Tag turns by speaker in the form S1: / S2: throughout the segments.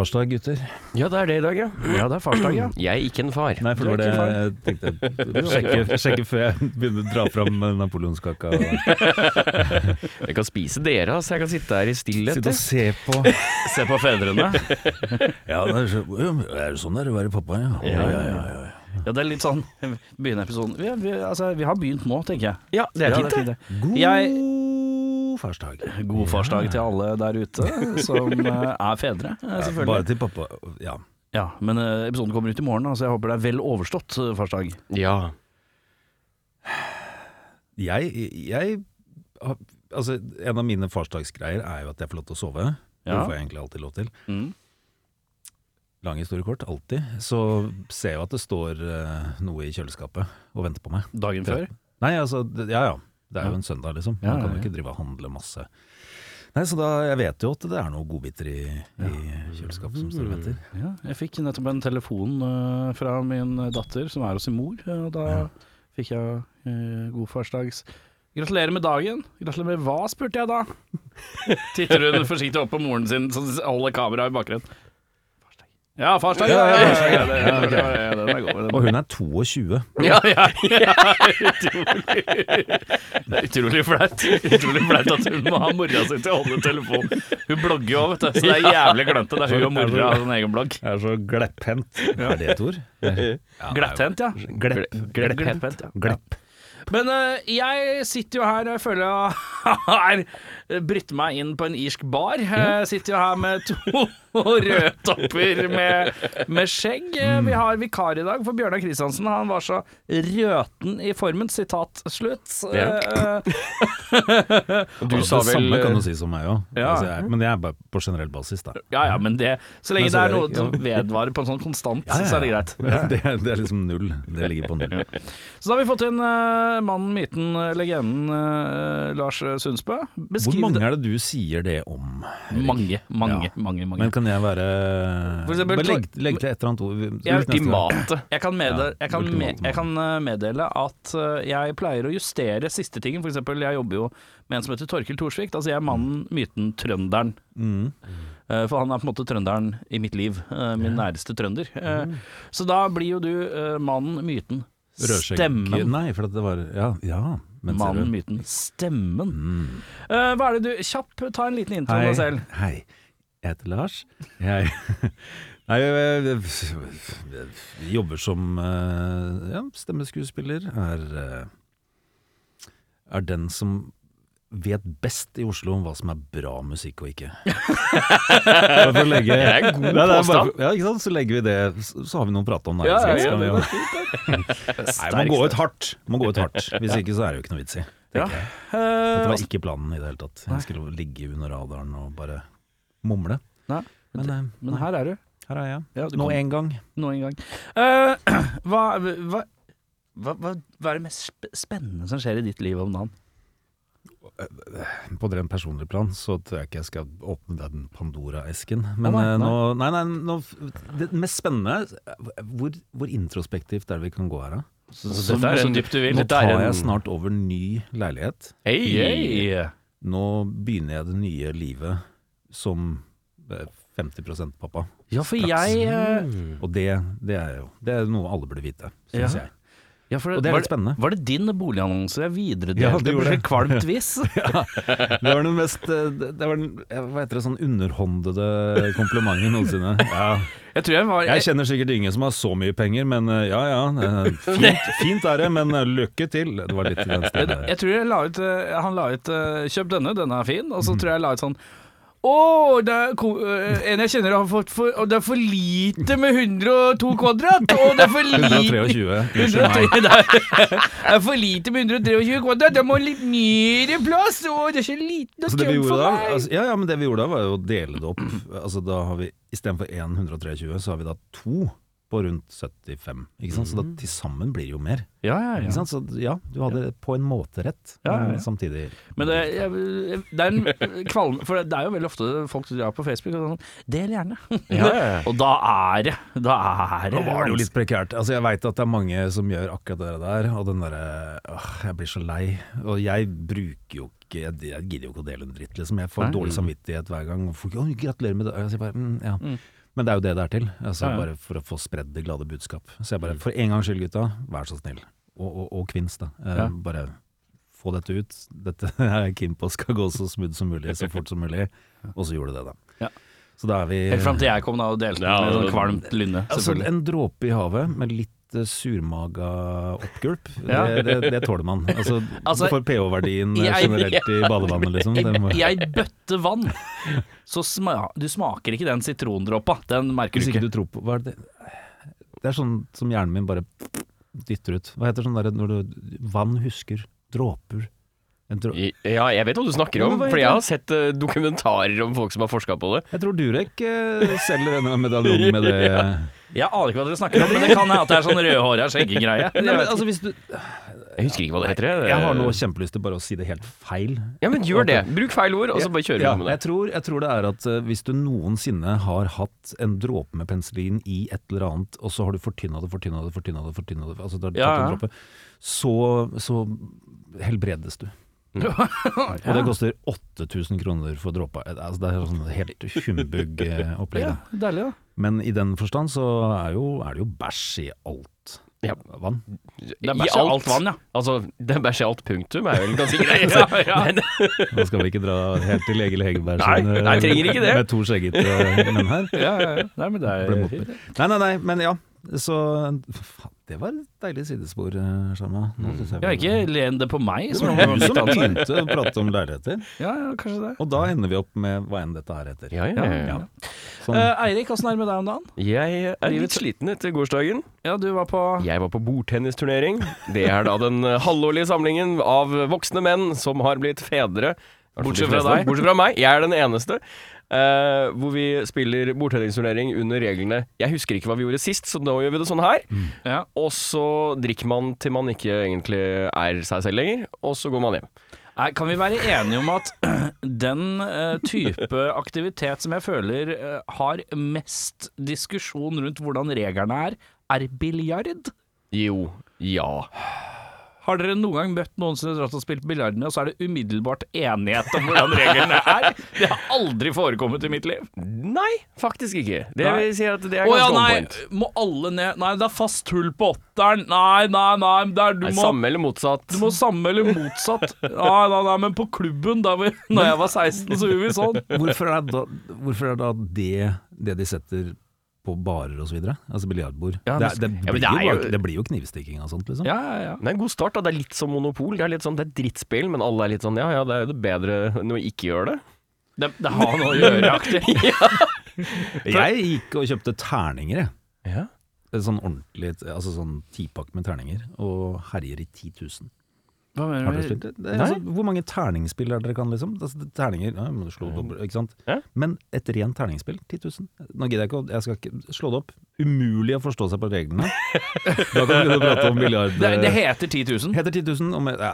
S1: farsdag, gutter.
S2: Ja, det er det i dag, ja.
S3: Ja, det er farsdag, ja.
S2: Jeg er ikke en far.
S1: Nei, for det
S2: er
S1: var det jeg tenkte. Sjekke, sjekke før jeg begynner å dra fram napoleonskaka.
S2: Jeg kan spise dere, altså. Jeg kan sitte her i stillhet.
S1: Sitte og se på.
S3: Se på fedrene.
S1: Ja, det er, så, er det sånn det er å være pappa, ja?
S2: Ja, ja, ja,
S3: Ja, det er litt sånn Begynne episoden vi, vi, altså, vi har begynt nå, tenker jeg.
S2: Ja, det er fint, det.
S3: det.
S1: God farsdag.
S3: God farsdag til alle der ute som eh, er fedre, selvfølgelig.
S1: Ja, bare til pappa. Ja.
S3: Ja, Men eh, episoden kommer ut i morgen, så så jeg håper det er vel overstått eh, farsdag.
S2: Ja.
S1: Jeg, jeg Altså, en av mine farsdagsgreier er jo at jeg får lov til å sove. Det får jeg egentlig alltid lov til.
S3: Mm.
S1: Lang historie kort, alltid. Så ser jeg jo at det står uh, noe i kjøleskapet og venter på meg.
S3: Dagen før.
S1: Nei, altså, ja ja. Det er jo en søndag, liksom. Man kan jo ikke drive og handle masse. Nei, så da, Jeg vet jo at det er noen godbiter i, i kjøleskapet som står og venter.
S3: Ja, jeg fikk nettopp en telefon uh, fra min datter som er hos sin mor, eh, og da
S1: Ja.
S3: fikk jeg uh, god farsdags. Gratulerer med dagen. Gratulerer med hva, spurte jeg da. Titter hun forsiktig opp på moren sin, som holder kameraet i bakgrunnen. Ja, farsdag. Ja, ja, ja, er er
S1: Og hun er 22.
S3: Ja, ja, ja, utrolig. Det er utrolig flaut. Utrolig flaut at hun må ha mora si til å holde telefonen. Hun blogger jo, vet du, så det er jævlig glemt Det er hun og mora har en egen blogg.
S1: Jeg er så glepphendt. Er det et ord? Er
S3: Glepphendt, ja.
S1: Glepp.
S3: Glepphendt.
S1: Glepp.
S3: Men eh, jeg sitter jo her og jeg føler jeg har brytt meg inn på en irsk bar. Jeg sitter jo her med to rødtopper med, med skjegg. Eh, Vi har vikar i dag for Bjørnar Kristiansen. Han var så røten i formen. Sitat slutt.
S2: Ja.
S3: Eh,
S2: du sa
S1: det
S2: vel
S1: samme kan du si som meg òg.
S3: Ja.
S1: Altså, men jeg er bare på generell basis, da.
S3: ja ja, men det Så lenge
S1: Men
S3: det
S1: så
S3: er
S1: er
S3: noe
S1: det-
S3: som vedvarer på en sånn konstant, så er det greit.
S1: Det, det er liksom null. Det ligger på null.
S3: Så da har vi fått inn uh, mannen, myten, eh, legenden uh, Lars Sundsbø. Beskriv
S1: mange er det du sier det om? Erik?
S3: Mange, mange,
S1: Ja.
S3: mange. mange.
S1: Men kan jeg være
S3: eksempel-
S1: legg, legg til et eller annet ord.
S3: Jeg-
S2: ultimate.
S3: Jeg kan, meddele, jeg, kan
S1: med,
S3: jeg kan eh, meddele at eh, jeg pleier å justere siste tingen. For eksempel, jeg jobber jo med en som heter Torkil Thorsvik. Altså jeg er mannen, myten, trønderen.
S1: Mm.
S3: Eh, For han er på en måte trønderen i mitt liv. Min næreste trønder. Eh, Så da blir jo du mannen, myten,
S1: Rødskjegg
S3: stemmen.
S1: Nei, for det var Ja, ja
S3: Mannen, myten, stemmen.
S1: Mm.
S3: Uh, Hva er det du Kjapp, ta en liten intro om deg selv.
S1: hei. Jeg heter Lars. Jeg Nei, jeg, jeg, jeg jobber som eh, ja, stemmeskuespiller. Er, eh, er den som vet best i Oslo om hva som er bra musikk og ikke. For å legge,
S2: Det er en god
S1: Nei, det er bare-
S2: påstand.
S1: Ja, ikke sant? Så legger vi det, så har vi noe å prate om der.
S3: Ja, ja, ja,
S1: Nei, man går ut hardt. Man går ut hardt. Hvis ikke så er det jo ikke noe vits i.
S3: Ja. Eh,
S1: Dette var
S3: altså-
S1: ikke planen i det hele tatt. Jeg skulle ligge under radaren og bare mumle.
S3: Nei,
S1: Men, eh,
S3: Men her er du.
S1: her er jeg.
S3: Ja,
S1: Nå
S3: kom-
S1: en gang.
S3: Nå en gang. Uh, hva, hva, hva, hva, hva er det mest spennende som skjer i ditt liv om dagen?
S1: På det rent personlige plan så tror jeg ikke jeg skal åpne den Pandora-esken. Men
S3: nei,
S1: eh, nå Nei, nei, nå, det mest spennende hvor, hvor introspektivt er det vi kan gå her, da?
S3: Så,
S2: så så, er
S3: så dypt du vil.
S1: Nå tar jeg snart over ny leilighet.
S2: Hey,
S3: hey.
S1: Nå begynner jeg det nye livet som eh, 50% pappa.
S3: Ja, for jeg eh,
S2: Mm.
S1: Og det, det er jo Det er noe alle burde vite, syns
S3: Ja.
S1: jeg.
S3: Ja, for
S1: Og det er
S3: var,
S1: litt spennende.
S3: var det din boligannonse jeg
S1: Ja,
S3: videredelte
S1: det
S3: på
S1: gjorde
S3: et kvalmt vis?
S1: Det var den mest eh, Det det var den, hva heter det, sånn underhåndede komplimenten noensinne. Ja.
S3: Jeg tror jeg var
S1: Jeg kjenner sikkert ingen som har så mye penger, men eh, ja ja. eh, Fint, fint er det, men lykke til. Det var litt i den
S3: jeg,
S1: stilen.
S3: jeg tror jeg la ut Han la ut 'kjøp denne, denne er fin', og så
S1: Mhm.
S3: tror jeg jeg la ut sånn å, eh, en jeg kjenner har fått for det er for lite med 102 kvadrat! Og det er for lite
S1: 123. Unnskyld meg.
S3: det er- for lite med 123 kvadrat, det må litt mer plass! Og det er så lite og
S1: Så
S3: for meg!
S1: da, altså, ja, ja, men det vi gjorde da, var jo å dele det opp. Altså, da har vi istedenfor 1 123, så har vi da to på rundt 75. Ikke sant? Så da til sammen blir det jo mer.
S3: Ja, ja,
S1: Ikke sant? Så ja, du hadde på en måte rett,
S3: Ja, ja, ja.
S1: eh, samtidig.
S3: Men det, jeg, det er en kvalm For det er jo veldig ofte folk som drar på Facebook og sånn Del gjerne.
S2: Ja, ja, ja.
S3: Og da er det Da er det
S1: Nå var det jo litt prekært. Altså, jeg veit at det er mange som gjør akkurat det der, og den derre Jeg blir så lei. Og jeg bruker jo ikke Jeg, jeg gidder jo ikke å dele en dritt, liksom. Jeg får
S3: Nei.
S1: dårlig samvittighet hver gang. Og folk, «Å, gratulerer med det. Jeg sier bare mm, ja.
S3: Mm.
S1: Men det er jo det det er til. Altså,
S3: Ja, ja.
S1: Bare for å få spredd det glade budskap. Så jeg bare, for en gangs skyld, gutta, vær så snill. Og, og, og kvinns, da. Eh,
S3: Ja.
S1: Bare få dette ut. Dette er jeg keen på skal gå så smooth som mulig, så fort som mulig. Og så gjorde det det, da.
S3: Ja.
S1: Så da er vi
S3: Helt fram til jeg kom da og delte
S2: Ja,
S3: med sånn kvalmt lynne,
S1: Altså, en dråpe i havet med litt eh, surmaga oppgulp,
S3: Ja.
S1: det, det, det tåler man. Altså,
S3: Altså,
S1: for pH-verdien eh, generelt i badevannet, liksom. Må,
S3: I ei bøtte vann, så sma du smaker ikke den sitrondråpa. Den merker du
S1: ikke du på er det? det er sånn som hjernen min bare dytter ut. Hva heter sånn derre når du Vann husker. Dråper. En
S2: Ja, jeg vet hva du snakker om,
S1: for
S2: jeg har sett eh, dokumentarer om folk som har forska på det.
S1: jeg tror Durek eh, selger en medaljon med det.
S3: Jeg aner ikke hva dere snakker om, men det kan hende at det er sånn rødhåra skjeggegreie.
S1: Nei, altså, du,
S2: Jeg husker ikke hva det heter. jeg.
S1: jeg har nå kjempelyst til bare å si det helt feil.
S2: Ja, men gjør det. Bruk feil ord, og så bare kjører vi
S1: Ja,
S2: med det.
S1: jeg, tror, jeg tror det er at eh, hvis du noensinne har hatt en dråpe med penicillin i et eller annet, og så har du fortynna det, fortynna det, fortynna det, fortynna det, altså tatt
S3: Ja, ja.
S1: dråpe, så, så helbredes du. Og det koster 8000 kroner for dråpa. Altså, det er sånn helt humbug-opplegg.
S3: Ja, deilig, da.
S1: Men i den forstand så er, jo, er det jo bæsj i alt
S2: Ja.
S1: vann.
S3: Det er bæsj i alt vann, ja.
S2: Altså, det er bæsj i alt punktum er vel ganske greit.
S3: Ja, ja.
S1: Nå skal vi ikke dra helt til Egil Hegerberg
S2: Nei,
S1: eh,
S2: nei, trenger ikke det.
S1: med to skjeggete menn her.
S3: Ja, ja, ja. Nei, men det er.
S1: Nei, nei, nei, men ja. Så faen, det var et deilig sidespor, eh, synes jeg
S3: Ja, ikke len det på meg.
S1: Det var du som begynte å prate om leiligheter.
S3: Ja, ja, kanskje det.
S1: Og da ender vi opp med hva enn dette her heter.
S2: ja, ja, ja.
S1: Ja. Sånn.
S3: Uh, Eirik, åssen er det med deg om dagen?
S2: Jeg er litt sliten etter gårsdagen.
S3: Ja, du var på
S2: Jeg var på bordtennisturnering. Det er da den eh, halvårlige samlingen av voksne menn som har blitt fedre.
S3: Bortsett fra deg.
S2: Bortsett fra meg. Jeg er den eneste. Eh, hvor vi spiller bordtennisturnering under reglene Jeg husker ikke hva vi gjorde sist, så nå gjør vi det sånn her.
S3: Ja.
S2: Og så drikker man til man ikke egentlig er seg selv lenger, og så går man hjem.
S3: Nei, kan vi være enige om at den uh, type aktivitet som jeg føler uh, har mest diskusjon rundt hvordan reglene er, er biljard?
S2: Jo, ja.
S3: Har dere noen gang møtt noen som har dratt og spilt biljard med, og så er det umiddelbart enighet om hvordan reglene er? Det har aldri forekommet i mitt liv.
S2: Nei, faktisk ikke. Det
S3: Nei.
S2: vil si at det er ganske
S3: ja,
S2: on
S3: nei,
S2: point.
S3: må alle ned Nei, det er fast hull på åtteren. Nei, nei, nei, der, du,
S2: Nei,
S3: må,
S2: samme eller motsatt.
S3: du må samme eller motsatt. Nei, nei, nei, men på klubben, da vi, når jeg var 16, så gjorde vi sånn.
S1: Hvorfor er da, hvorfor er da det det de setter på barer og så videre? Altså biljardbord.
S3: Ja,
S1: det,
S3: det-
S1: det,
S2: Ja,
S1: blir
S2: det
S1: jo
S2: jo-
S1: det blir jo knivstikking og sånt, liksom.
S3: Ja, ja, ja.
S2: Det er en god start. da Det er litt som Monopol. Det er litt sånn, det er drittspill, men alle er litt sånn ja ja, det er jo det bedre enn å ikke gjøre det.
S3: Det, det har noe å gjøre-aktig.
S1: Jeg gikk og kjøpte terninger, jeg.
S2: Ja.
S1: Sånn ordentlig, altså sånn tipakk med terninger, og herjer i 10 000.
S3: Hva
S1: Har
S3: mener
S1: dere
S3: du?
S1: spilt det? det er,
S2: Nei.
S1: altså, hvor mange terningspill er dere kan, liksom? Altså, terninger, ja, må du slå det opp, ikke sant?
S2: Ja.
S1: Men et rent terningsspill, 10 000. Nå gidder jeg ikke, å- jeg skal ikke slå det opp. Umulig å forstå seg på reglene. da kan vi begynne å prate om milliard...
S3: Det, det heter 10 000.
S1: Heter 10 000 om ja,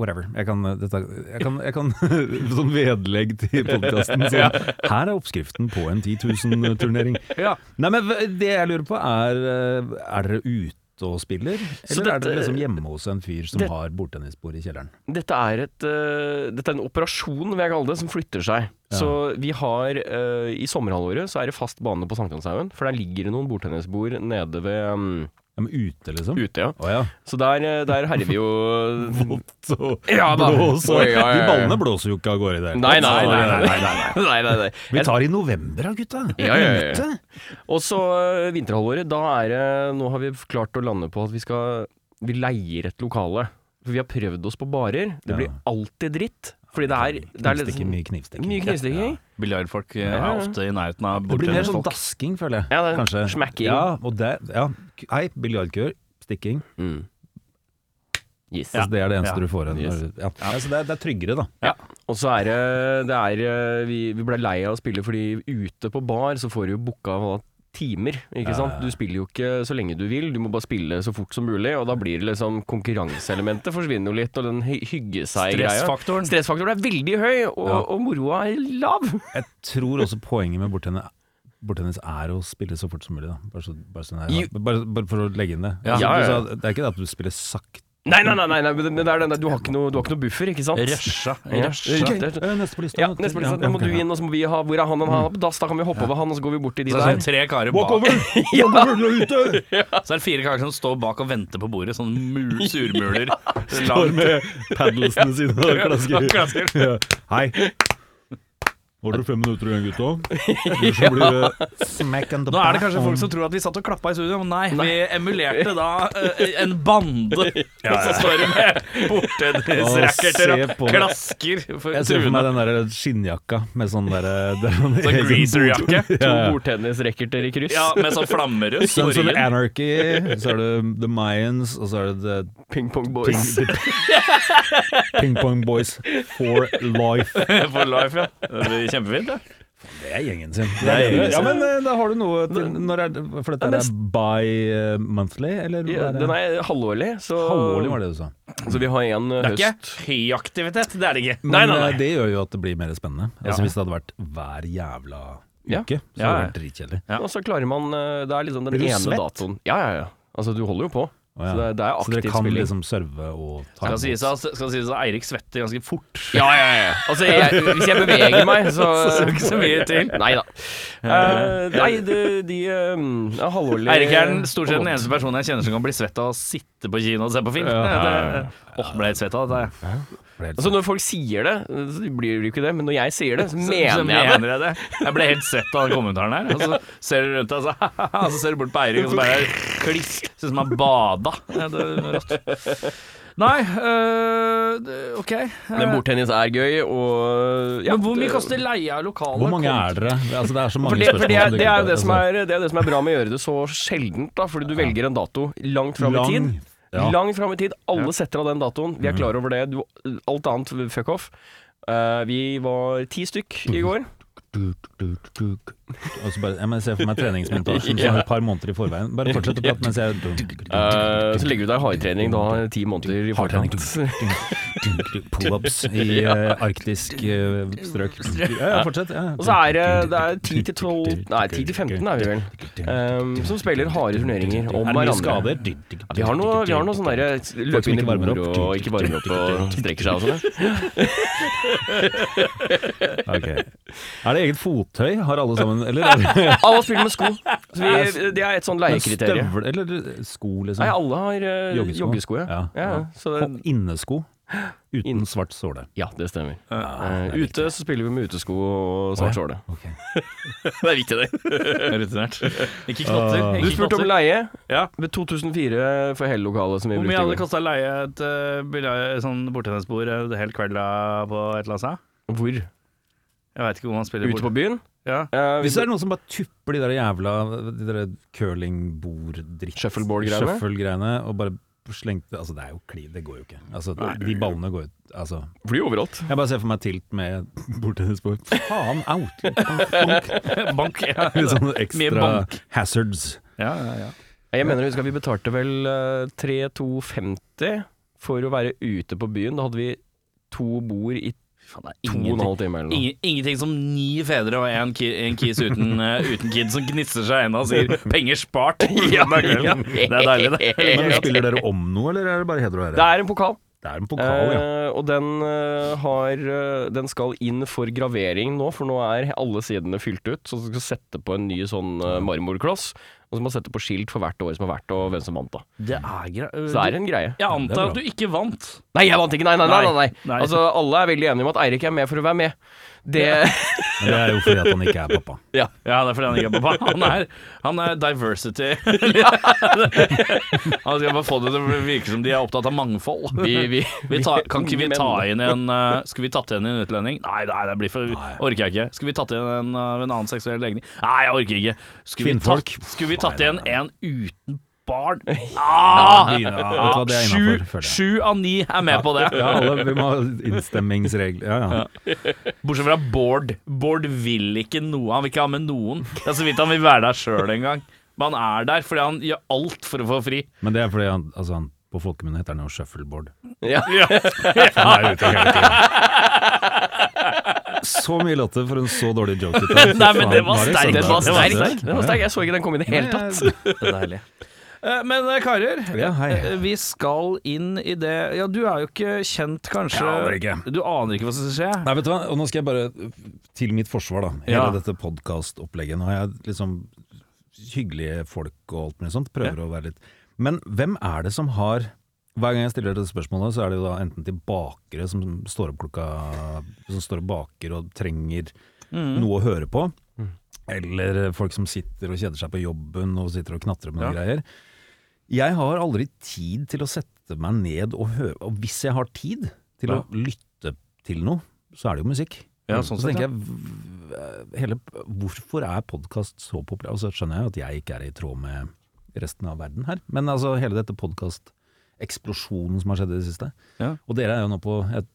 S1: Whatever. Jeg kan, dette, jeg kan, jeg kan Sånn vedlegg til podkasten. Så her er oppskriften på en 10 000-turnering.
S3: Ja.
S1: Nei, men det jeg lurer på er eh, Er dere ute og spiller?
S2: eller
S1: Eller er
S2: det
S1: dere liksom hjemme hos en fyr som
S2: det-
S1: har bordtennisbord i kjelleren?
S2: Dette er, et, uh, dette er en operasjon, vil jeg kalle det, som flytter seg.
S1: Ja.
S2: Så vi har uh, I sommerhalvåret så er det fast bane på Sankthanshaugen, for der ligger det noen bordtennisbord nede ved um,
S1: Ja, men ute, liksom?
S2: ute, ja.
S1: Oh, ja.
S2: Så der, eh, der herjer vi jo
S1: Vått og
S2: Ja
S1: blås og. De ballene blåser jo ikke av gårde hele
S2: Nei, nei, nei. nei, nei, nei, nei.
S1: Vi tar i november da, gutta.
S2: Ja, ja, ja. Og så eh, vinterhalvåret, da er det Nå har vi klart å lande på at vi skal Vi leier et lokale. For vi har prøvd oss på barer. Det blir alltid dritt. Fordi det er, det er litt
S1: Knivstikking, mye knivstikking.
S2: mye knivstikking.
S3: Biljardfolk eh,
S2: Ja, ja.
S3: er ofte i nærheten av
S1: Det blir mer sånn
S3: bordtennisfolk.
S1: dasking, føler jeg.
S2: Ja, det er
S1: Kanskje.
S2: smacking.
S1: Ja, og det, ja. Hei, biljardkøer, stikking.
S2: Mm. Yes.
S1: Altså, det er det eneste
S3: Ja.
S1: du får. igjen.
S2: Yes.
S1: ja. Altså, det, er, det er tryggere, da.
S2: Og så er det, det er, eh, vi, vi ble lei av å spille fordi ute på bar så får du jo booka hva, timer, ikke sant. Du spiller jo ikke så lenge du vil, du må bare spille så fort som mulig, og da blir det liksom konkurranseelementet forsvinner jo litt, og den hy- hygge seg-greia.
S3: Stressfaktoren.
S2: Stressfaktoren er veldig høy, og,
S1: Ja.
S2: og moroa er lav.
S1: Jeg tror også poenget med bordtennis Bordtennis er å spille så fort som mulig. Bare, så, bare, sånn her, bare, bare for å legge inn det.
S3: Ja.
S1: Altså,
S2: Ja, ja, ja.
S1: det er ikke det at du spiller sakte
S2: Nei, nei, nei, nei, nei men det er den der, du, har ikke noe, du har ikke noe buffer, ikke sant?
S3: Rusha.
S2: Ja.
S3: Rusha.
S2: Ok.
S1: Ok, eh, Neste på lista.
S2: Ja, neste på lista. Da må du inn, og så må vi ha Hvor er han? Han har på dass, da kan vi hoppe over han, og så går vi bort til de
S3: Så er
S2: der.
S3: det tre karer
S1: Walk
S3: bak.
S1: over! Walk over, du er ute!
S3: Så er det fire karer som står bak og venter på bordet, sånn mul surmuler.
S1: Står med paddlesene sine og klasker.
S3: Klasker.
S1: Ja. Hei. Har dere fem minutter igjen, gutta? Ellers så blir det smack and the
S3: Nå er det kanskje folk som tror at vi satt og klappa i studio, men nei. Vi emulerte da uh, en bande. Og så står det med bortennisracketer
S1: Å,
S3: og klasker for
S1: Jeg ser for meg den der skinnjakka med sånn derre er sånn
S3: Sånn greaserjakke.
S2: To
S1: Ja, ja.
S2: bordtennisracketer i kryss.
S3: Ja, med sånn flammerød
S1: Sånn
S3: som.
S1: Anarchy, så er det The Mayans, og så er det The
S2: Ping Pong
S1: Ping,
S2: Boys.
S1: the Ping Pong Boys for life.
S3: For life, ja. Det kjempefint, det.
S1: Det er gjengen sin.
S3: Det er gjengen
S1: ja, men eh, da har du noe til, når er For dette
S2: er
S1: bi-monthly, eller?
S2: Ja, den er halvårlig, så
S1: Halvårlig, var det du sa.
S2: Så vi har en
S3: Det er ikke
S2: høyaktivitet,
S3: høy aktivitet, det er det ikke.
S1: Men
S2: Nei, nei, nei.
S1: eh, det gjør jo at det blir mer spennende. Altså
S3: Ja.
S1: Hvis det hadde vært hver jævla uke, så
S3: Ja,
S1: hadde det vært dritkjedelig.
S3: Ja.
S2: Og så klarer man eh, Det er liksom den ene datoen. Ja, ja, ja. Altså, du holder jo på.
S1: Å, ja.
S2: Så det, det er
S1: Så dere kan
S2: spilling.
S1: liksom serve og ta
S3: Skal sies at, skal sies at Eirik svetter ganske fort.
S2: Ja, ja, ja. Altså, jeg, hvis jeg beveger meg, så
S3: det ikke så mye til.
S2: Nei da. Uh, nei, de, de eh, halvårlig
S3: Eirik er den, stort sett den eneste personen jeg kjenner som kan bli svett av å sitte på kino og se på film.
S1: Ja, ja,
S3: Det- Åh, ble helt svett av dette.
S2: Altså Når folk sier det, så blir det jo ikke det, men når jeg sier det, så
S3: Så,
S2: mener
S3: så
S2: jeg det.
S3: mener jeg det. Jeg ble helt svett av den kommentaren her. Og så ser du rundt deg, og så, og så ser du bort på Eirik, og så bare kliss. Ser ut som han bada. Ja, det er rått. Nei, øh, OK.
S2: Men bordtennis er gøy, og ja,
S3: Men hvor mye koster leie av lokalet?
S1: Hvor mange er dere? Altså, det er så mange
S2: det, er,
S1: spørsmål.
S2: det, er det, som
S1: Altså,
S2: er, det er det som er bra med å gjøre det så sjeldent, da, fordi du velger en dato langt fram i tid.
S1: Ja.
S2: Langt fram i tid. Alle setter av den datoen. Vi er klar over det. Du, alt annet fuck off. Eh, vi var ti stykk i går.
S1: Duk, duk, duk. Og så bare, jeg må se for meg treningsmontasjen sånn et par måneder i forveien. Bare fortsett å prate mens jeg
S2: uh, så legger du deg hardtrening da ti måneder i forkant.
S1: Pull-ups i uh, arktisk uh, strøk. Ja, fortsett. Ja.
S2: Og så er det, det er 10 til 12 Nei, 10 til 15 er vi vel. Um, som spiller harde turneringer om
S1: Er det mye
S2: hverandre.
S1: skader?
S2: Vi har noe, vi har noe sånn derre løpe inn i bord og ikke varmer opp og strekker seg og sånn.
S1: okay. Er det eget fottøy? Har alle sammen? Eller er det
S2: Alle spiller med sko. Så vi, det er et sånn leiekriterium.
S1: støvler eller sko, liksom?
S2: Nei, alle har uh,
S1: Joggesko.
S2: joggesko. ja.
S1: Ja,
S2: Ja, det,
S1: Innesko uten
S2: In...
S1: svart såle.
S2: ja, det stemmer.
S1: Ja,
S2: Eh, ute så spiller vi med utesko og svart såle.
S1: Okay.
S2: Det er viktig, det.
S3: Rutinert. Ikke knotter.
S1: Uh,
S2: Du spurte om leie.
S3: Ja.
S2: Ved 2004 for hele lokalet som vi
S3: Hvor mye hadde det kosta leie et uh, sånn bordtennisbord en hel kveld på et eller annet sted?
S2: Hvor?
S3: Jeg veit ikke hvor man spiller
S2: Ute på byen?
S3: Ja.
S2: Uh,
S1: Hvis det er noen som bare tupper de der jævla De der curlingbord-dritt
S2: Shuffleboard-greiene?
S1: Og bare slengte Altså, det er jo klin, det går jo ikke. Altså, de ballene går ut Altså
S2: Fly overalt.
S1: Jeg bare ser for meg tilt med bordtennisbord. Faen, out! Bank.
S3: Bank. Ja.
S1: Litt sånn ekstra
S3: bank.
S1: hazards.
S3: Ja, ja, ja.
S2: Jeg mener husker vi betalte vel eh, 3250 for å være ute på byen. Da hadde vi to bord i
S3: Faen, det er
S2: to og en
S3: ingenting.
S2: halv time eller noe.
S3: Ingen, ingenting som ni fedre og en, ki, en kis uten, uh, uten kid som gnisser seg ennå og sier 'penger spart'.
S2: Ja,
S3: Det
S2: ja.
S3: Det er deilig, det.
S1: Men spiller dere om noe, eller er det bare heder og
S2: Det er en pokal,
S1: Det er en pokal, ja.
S2: eh, og den, eh, har, eh, den skal inn for gravering nå, for nå er alle sidene fylt ut. Så du skal sette på en ny sånn eh, marmorkloss, og så må man sette på skilt for hvert år som har vært, og hvem som vant, da.
S3: Det er greit.
S2: Så det er en greie.
S3: Jeg antar at du ikke vant.
S2: Nei, jeg vant ikke! Nei, nei, nei! nei, nei.
S3: Nei.
S2: Altså, alle er veldig enige om at Eirik er med for å være med. Det
S1: Men det er jo fordi at han ikke er pappa.
S2: Ja.
S3: Ja, det er fordi han ikke er pappa. Han er, han er diversity. han skal bare få det til å virke som de er opptatt av mangfold.
S2: Vi, vi,
S3: Vi ta, kan ikke vi ta inn en uh, Skulle vi tatt igjen en utlending? Nei, nei, det blir for Orker jeg ikke. Skulle vi tatt igjen en uh, en annen seksuell legning? Nei, jeg orker ikke. Skulle vi tatt,
S1: Kvinnfolk?
S3: skulle vi tatt igjen en uten barn?
S1: Ja,
S3: Ah!
S1: Ja, er
S3: Sju, sju av ni er med på det.
S1: Ja, alle vi må ha innstemmingsregler. Ja, ja.
S3: Bortsett fra Bård. Bård vil ikke noe. Han vil ikke ha med noen. Det er så vidt han vil være der sjøl en gang. Men han er der fordi han gjør alt for å få fri.
S1: Men det er fordi han, altså han på folkemunne heter han jo shuffleboard.
S2: ja.
S1: Han er ute hele tiden. Så mye latter for en så dårlig joke.
S3: Nei, men det var
S1: sterk.
S3: sterkt.
S1: det
S2: var sterk. Jeg så ikke den komme i det hele tatt.
S3: Det er deilig. Eh, Men eh, karer,
S1: Ja,
S3: eh, vi skal inn i det Ja, du er jo ikke kjent, kanskje
S1: ikke.
S3: Du aner ikke hva som skal skje?
S1: Nei, vet du hva, og nå skal jeg bare til mitt forsvar, da. Hele
S3: Ja.
S1: dette podkastopplegget. Nå har jeg liksom hyggelige folk og alt mulig sånt. Prøver å være litt Men hvem er det som har Hver gang jeg stiller dette spørsmålet, så er det jo da enten til bakere som står opp klokka Som står og baker og trenger
S3: Mm.
S1: noe å høre på. Eller folk som sitter og kjeder seg på jobben og sitter og knatrer med noen
S3: Ja.
S1: greier. Jeg har aldri tid til å sette meg ned og høre Og hvis jeg har tid til
S3: Ja.
S1: å lytte til noe, så er det jo musikk.
S3: Ja, sånn
S1: så tenker jeg hele, Hvorfor er podkast så populær? Og så skjønner jeg at jeg ikke er i tråd med resten av verden her. Men altså hele dette podkast-eksplosjonen som har skjedd i det siste.
S3: Ja.
S1: Og dere er jo nå på et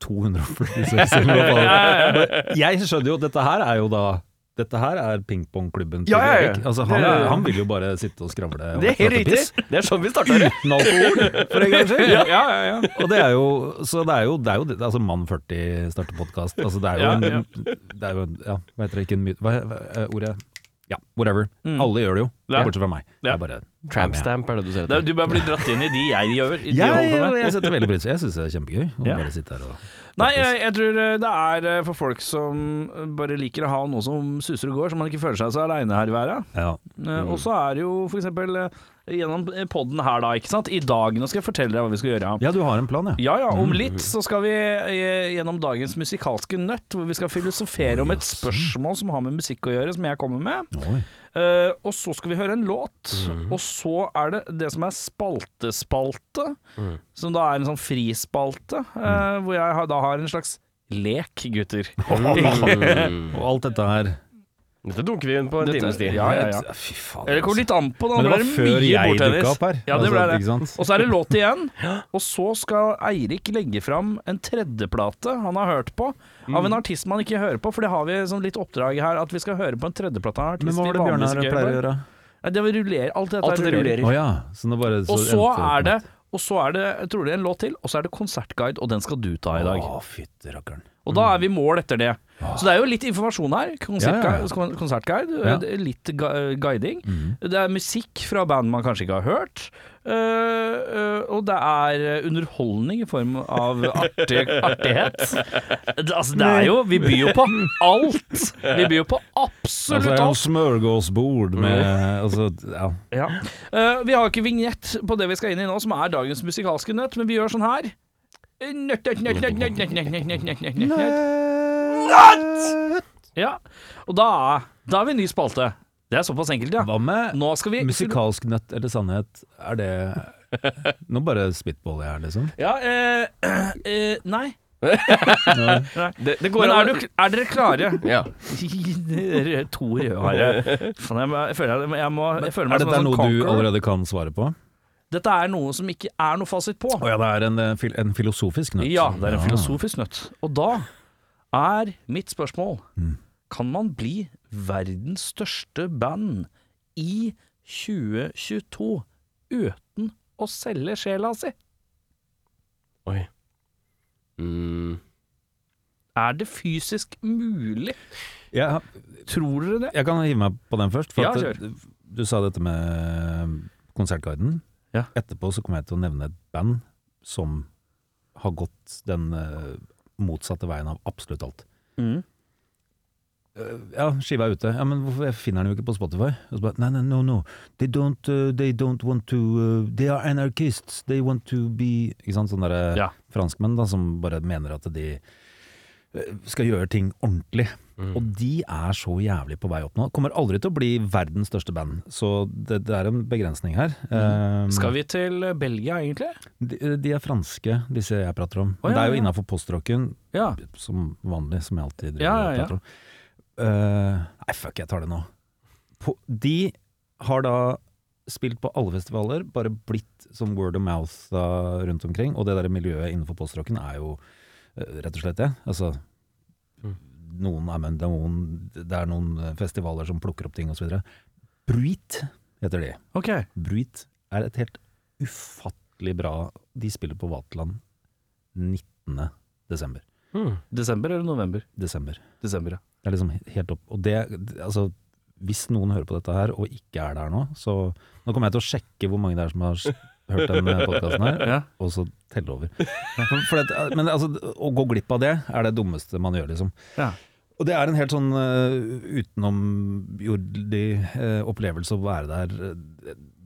S1: 246 eller hva faen. Jeg skjønner jo at dette her er jo da dette her er pingpongklubben til
S2: Ja, ja, ja.
S1: Erik. Altså, han,
S2: Det er-
S1: han vil jo bare sitte og skravle. og
S2: Det er helt riktig. Det er sånn vi starter.
S1: Uten alkohol, for en gangs skyld.
S3: Ja, ja.
S1: Og det er jo Så det er jo, det er jo det- Altså, Mann 40 starter podkast. Altså, det er jo en
S3: ja.
S1: Det er jo Ja, hva heter det? Ikke en myte Hva hva er ordet? Ja, whatever.
S3: Mm.
S1: Alle gjør det jo,
S3: Ja.
S1: bortsett fra meg.
S3: Ja.
S1: Jeg bare
S2: Tramp stamp er det du ser etter.
S3: du bare blir dratt inn i de jeg gjør. i de
S1: Jeg, jeg, jeg setter veldig pris Jeg syns det er kjempegøy å
S3: Ja.
S1: bare sitte her og
S3: Nei, jeg, jeg tror eh, det er eh, for folk som eh, bare liker å ha noe som suser og går, så man ikke føler seg så aleine her i verden.
S1: Ja.
S3: Mm. Og så er det jo for eksempel eh, gjennom podden her da, ikke sant. I dag nå skal jeg fortelle deg hva vi skal gjøre.
S1: ja, du har en plan, ja.
S3: Ja ja, om litt så skal vi eh, gjennom dagens musikalske nøtt, hvor vi skal filosofere om et spørsmål som har med musikk å gjøre, som jeg kommer med.
S1: Oi.
S3: Eh, og så skal vi høre en låt, og så er det det som er spaltespalte, som da er en sånn frispalte, eh, hvor jeg da har en slags lek, gutter.
S2: Mm.
S1: Og alt dette her
S2: Dette dunker vi inn på en
S3: Dette-
S2: times tid.
S3: ja, ja, ja.
S1: Fy faen.
S3: Eller det kommer litt an på, da
S1: Men det var
S3: det
S1: før
S3: mye
S1: jeg
S3: bordtennis.
S1: dukka opp her.
S3: Ja, det ble
S1: Altså,
S3: det.
S1: Ikke sant?
S3: Og så er det låt igjen, og så skal Eirik legge fram en tredjeplate han har hørt på, av en artist man ikke hører på, for det har vi som litt oppdrag her, at vi skal høre på en tredjeplate av en artist
S1: Men hva var det
S3: vi vanligvis
S1: Bjørnar
S3: ikke hører
S1: pleier å
S3: på.
S1: gjøre?
S3: Nei, det rullerer, alt dette
S2: Alt dette
S3: rullerer.
S1: Å ja. Så nå bare,
S3: Og så er det og så er det trolig en låt til, og så er det konsertguide, og den skal du ta i dag.
S1: Å, fytti rakkeren.
S3: Og da er vi mål etter det. Så det er jo litt informasjon her. Konsertguide,
S1: Ja, ja, ja.
S3: kon- konsertguide er litt guiding.
S1: Mm.
S3: Det er musikk fra band man kanskje ikke har hørt. Uh, uh, og det er underholdning i form av artig, artighet. Det, altså, det er jo Vi byr jo på alt! Vi byr jo på
S1: Altså,
S3: absolutt
S1: det er jo smørgåsbord med altså, ja.
S3: Ja. Eh, vi har ikke vignett på det vi skal inn i nå, som er dagens musikalske nøtt, men vi gjør sånn her. Nøtt, nøtt, nøtt, nøtt, nøtt, nøtt, nøtt, nøtt, nøtt, nøtt, nøtt. Ja. Og da, da er vi i ny spalte. Det er såpass enkelt, ja.
S1: Hva med
S3: Nå skal vi
S1: musikalsk nøtt eller sannhet? Er det Nå bare spitballer jeg her, liksom.
S3: Ja, eh, eh, nei.
S2: Det, det går
S3: Men er, du, er dere klare?
S2: Ja.
S3: Dere to rødhare. Jeg, jeg føler jeg, jeg, må, jeg føler meg
S1: Er
S3: som
S1: dette
S3: en sånn
S1: noe du allerede kan svare på?
S3: Dette er noe som ikke er noe fasit på.
S1: Oh, ja, det er en, eh, en filosofisk nøtt.
S3: Ja, det er en filosofisk nøtt. Og da er mitt spørsmål Kan man bli verdens største band i 2022 uten å selge sjela si?
S2: Oi. Mm.
S3: Er det fysisk mulig?
S1: Ja,
S3: Tror dere det?
S1: jeg kan hive meg på den først. For
S3: Ja,
S1: at. Du sa dette med konsertguiden.
S3: Ja.
S1: Etterpå så kommer jeg til å nevne et band som har gått den uh, motsatte veien av absolutt alt.
S3: Mm.
S1: Eh, ja, skiva er ute. Ja, men hvorfor jeg finner den jo ikke på Spotify? Og så bare, nei, nei, no, no. They don't, uh, they don't want to They are anarchists. They want to be Ikke sant? Sånne der,
S3: Ja.
S1: franskmenn da, som bare mener at de skal gjøre ting ordentlig. Og de er så jævlig på vei opp nå. Kommer aldri til å bli verdens største band, så det, det er en begrensning her. Eh,
S3: Skal vi til Belgia, egentlig?
S1: de, de er franske, disse jeg prater om.
S3: Oh, ja,
S1: det er jo innafor postrocken,
S3: Ja.
S1: som vanlig, som jeg alltid driver
S3: Ja, ja, ja.
S1: prater om. Uh, nei, fuck, jeg tar det nå. På, de har da spilt på alle festivaler, bare blitt som word of mouth da, rundt omkring. Og det der miljøet innenfor postrocken er jo eh, rett og slett det. Altså noen med, det er noen festivaler som plukker opp ting osv. Bruit heter de.
S3: Okay.
S1: Bruit er et helt ufattelig bra De spiller på Vaterland 19. desember.
S2: Hmm.
S3: Desember eller november?
S1: Desember.
S3: Desember, ja.
S1: Det er liksom helt opp Og det, altså hvis noen hører på dette her og ikke er der nå, så nå kommer jeg til å sjekke hvor mange det er som har hørt den podkasten her,
S3: Ja.
S1: og så telle over. For, for at, men altså, å gå glipp av det er det dummeste man gjør, liksom.
S3: Ja.
S1: Og det er en helt sånn uh, utenomjordig uh, opplevelse å være der.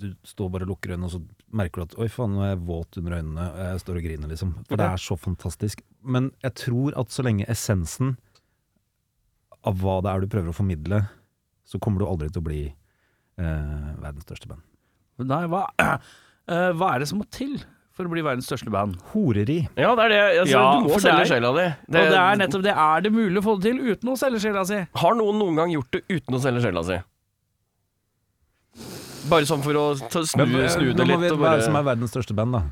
S1: Du står bare og lukker øynene, og så merker du at oi faen, nå er jeg våt under øynene, og jeg står og griner, liksom. For det er så fantastisk. Men jeg tror at så lenge essensen av hva det er du prøver å formidle, så kommer du aldri til å bli uh, verdens største band.
S3: Nei, hva, eh, hva er det som må til for å bli verdens største band?
S1: Horeri.
S2: Ja, det er det. Altså,
S3: Ja,
S2: du må
S3: for det
S2: selge
S3: er-
S2: sjela di.
S3: og det er nettopp det. Er det mulig å få det til uten å selge sjela si?
S2: Har noen noen gang gjort det uten å selge sjela si? Bare sånn for å ta, snu, snu
S1: Da
S2: det
S1: må
S2: litt
S1: vi,
S2: og
S1: hva er det som
S2: bare
S1: er verdens største band, da?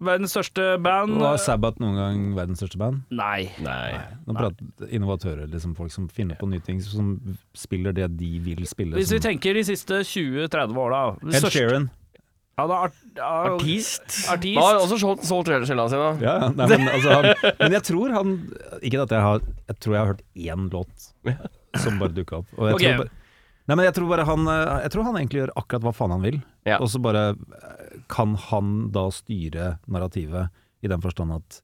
S3: Verdens største band
S1: Var Sabbath noen gang verdens største band?
S3: Nei.
S2: Nei.
S1: Nå prater innovatører, liksom folk som finner på nye ting, som spiller det de vil spille.
S3: Hvis vi
S1: som-
S3: tenker de siste 20-30 åra da.
S1: Ed Sheeran.
S3: Ja, er art, ja,
S2: Artist?
S3: Artist.
S2: Han har også solgt, solgt sjela si, da.
S1: Ja, ja, nei, men, altså, han, men jeg tror han Ikke at jeg har Jeg tror jeg har hørt én låt som bare dukka opp. Og jeg,
S3: okay.
S1: tror bare, nei, men jeg tror bare han eh, Jeg tror han egentlig gjør akkurat hva faen han vil.
S2: Ja.
S1: Og så bare eh, kan han da styre narrativet i den forstand at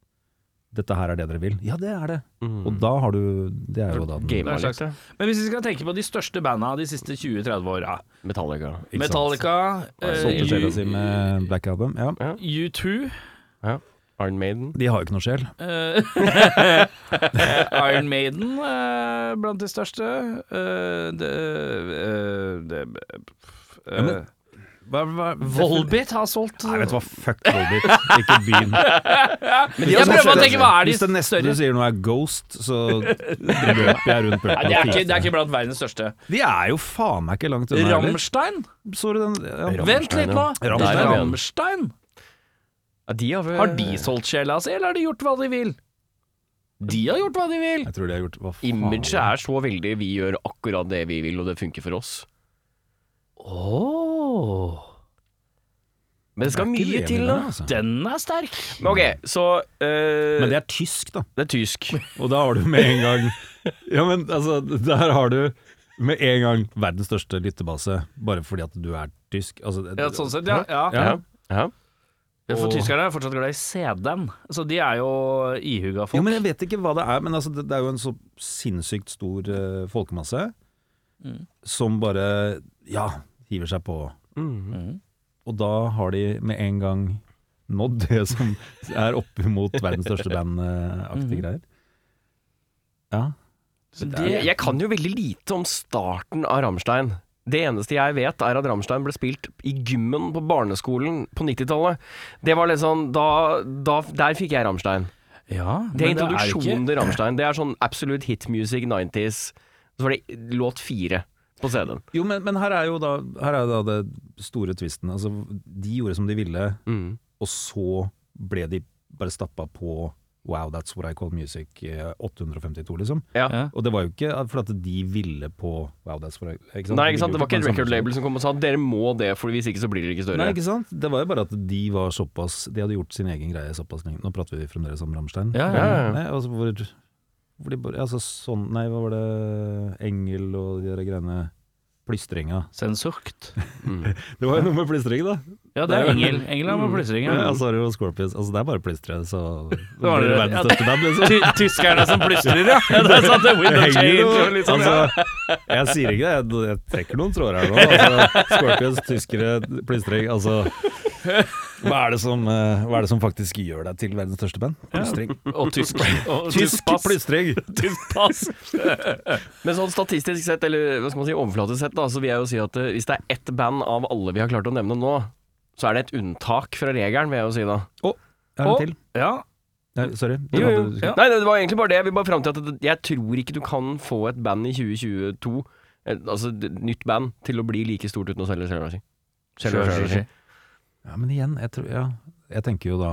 S1: dette her er det dere vil. Ja, det er det. Og da har du Det er jo da den-
S3: er slags-
S2: ja.
S3: Men hvis vi skal tenke på de største banda de siste 20-30 åra
S2: Metallica.
S1: Ikke sant?
S3: Metallica, eh,
S1: Solgte sjela si med Black Album. Ja.
S3: U2
S2: Iron Maiden.
S1: De har jo ikke noe sjel.
S3: eh, Iron Maiden uh, blant de største. Uh, det, uh, det
S1: Ja, men-
S3: eh,
S1: Hva, hva,
S3: Volbit har solgt
S1: Nei, vet du hva, fuck Volbit. Ikke begynn.
S3: Men jeg prøver å tenke, hva er de
S1: Hvis det neste du sier noe er Ghost, så løper jeg rundt
S3: Nei, det, det er ikke blant verdens største.
S1: De er jo faen meg ikke langt unna heller.
S3: Rammstein?
S1: Så du den? Ja.
S3: Vent litt nå.
S1: Rammstein,
S2: er Ramstein.
S3: Rammstein?
S2: Ja, de har, vel-
S3: Har de solgt sjela si, eller har de gjort hva de vil? De har gjort hva de vil.
S1: Jeg tror de har gjort hva faen
S2: Imaget er så veldig Vi gjør akkurat det vi vil, og det funker for oss.
S3: Åh
S2: Men det skal
S1: Det er ikke
S2: mye
S1: uenig
S2: til, da.
S1: det, altså.
S3: Den er sterk.
S2: Men ok, så eh,
S1: Men det er tysk, da.
S2: det er tysk.
S1: Og da har du med en gang Ja, men altså, der har du med en gang verdens største lyttebase, bare fordi at du er tysk. Altså,
S3: Ja, sånn sett, ja. ja.
S1: Ja.
S2: Ja. ja.
S3: For
S1: Og-
S3: tyskerne er fortsatt glad i CD-en, så de er jo ihuga folk.
S1: Jo, men jeg vet ikke hva det er, men altså, det, det er jo en så sinnssykt stor eh, folkemasse
S3: Mm.
S1: som bare, ja, hiver seg på.
S2: Mm.
S3: Mhm.
S1: Og da har de med en gang nådd det som er oppimot verdens største band-aktige
S3: Mhm.
S1: greier. Ja.
S2: Jeg,
S3: det,
S2: jeg kan jo veldig lite om starten av Rammstein. Det eneste jeg vet, er at Rammstein ble spilt i gymmen på barneskolen på 90-tallet. Det var litt sånn da, da, Der fikk jeg Rammstein.
S3: ja,
S2: Det er introduksjonen til Rammstein. Det er sånn absolute hit music 90s. Så var det låt fire på CD-en.
S1: Jo, men, men her er jo da, her er da det store tvisten. Altså, de gjorde som de ville,
S2: Mm.
S1: og så ble de bare stappa på Wow, that's what I call music eh, 852, liksom.
S2: Ja.
S1: Og det var jo ikke fordi at de ville på Wow, that's what I ikke sant?
S2: Nei, ikke sant? det var ikke et record label som kom og sa dere må det, for hvis ikke så blir dere ikke
S1: Nei,
S2: større.
S1: ikke sant? Det var jo bare at de var såpass De hadde gjort sin egen greie såpass lenge. Nå prater vi fremdeles om Rammstein.
S3: Ja,
S2: ja, ja.
S1: Nei, altså hvor, hvor de bare Altså sånn Nei, hva var det Engel og de der greiene Plystringa.
S3: Sensucht.
S2: Mm.
S1: Det var jo noe med plystring, da.
S3: Ja, det er engel. Engel er med plystring.
S1: Ja,
S3: Ja.
S1: altså, Scorpions. Altså, det er bare plystre, så det
S3: var
S1: blir
S3: det-
S1: verdens største band, liksom.
S3: Tyskerne som plystrer, ja. ja det er sant, det window change
S1: jo-
S3: og litt sånn.
S1: altså, jeg sier ikke det, jeg, jeg trekker noen tråder her nå. Altså, Scorpions, tyskere, plystring. Altså, hva er, det som, eh, hva er det som faktisk gjør deg til verdens største band? Plystring.
S3: Og tysk. Og
S1: Tysk
S3: pass.
S1: plystring!
S3: Tysk pass.
S2: Men sånn statistisk sett, eller hva skal man si, overflatisk sett, da, så vil jeg jo si at eh, hvis det er ett band av alle vi har klart å nevne nå, så er det et unntak fra regelen, vil jeg jo si da.
S1: Jeg er
S3: Og-
S1: en til.
S3: Ja.
S1: Nei, sorry. Du
S2: Jo, jo.
S1: hadde-
S3: Ja.
S2: Nei, det var egentlig bare det. Jeg vil bare fram til at jeg tror ikke du kan få et band i 2022, eh, altså et nytt band, til å bli like stort uten å selge sjela si.
S1: Ja, men igjen, jeg, tror, ja, jeg tenker jo da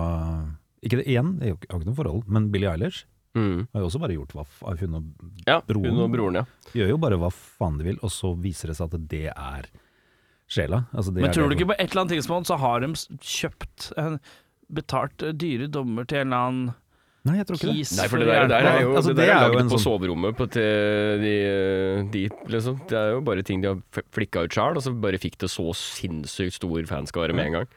S1: Ikke det igjen, jeg har ikke- har ikke noe forhold, men Billie Eilish
S2: Mm.
S1: har jo også bare gjort hva f- Hun og
S2: Ja,
S1: Broren.
S2: hun og broren, ja.
S1: gjør jo bare hva faen de vil, og så viser det seg at det er sjela. Altså, det
S3: Men
S1: er
S3: tror du
S1: det-
S3: ikke på et eller annet tidspunkt så har de s- kjøpt en betalt eh, dyre dommer til en eller annen
S1: Nei, jeg tror ikke det.
S2: Nei, for det der, der er jo,
S1: Altså,
S2: det
S1: det
S2: der er
S1: er jo
S2: laget
S1: en
S2: på
S1: sånn-
S2: soverommet på til de, de, liksom. Det er jo bare ting de har flikka ut sjøl, og så bare fikk det så sinnssykt stor fanskare med en gang.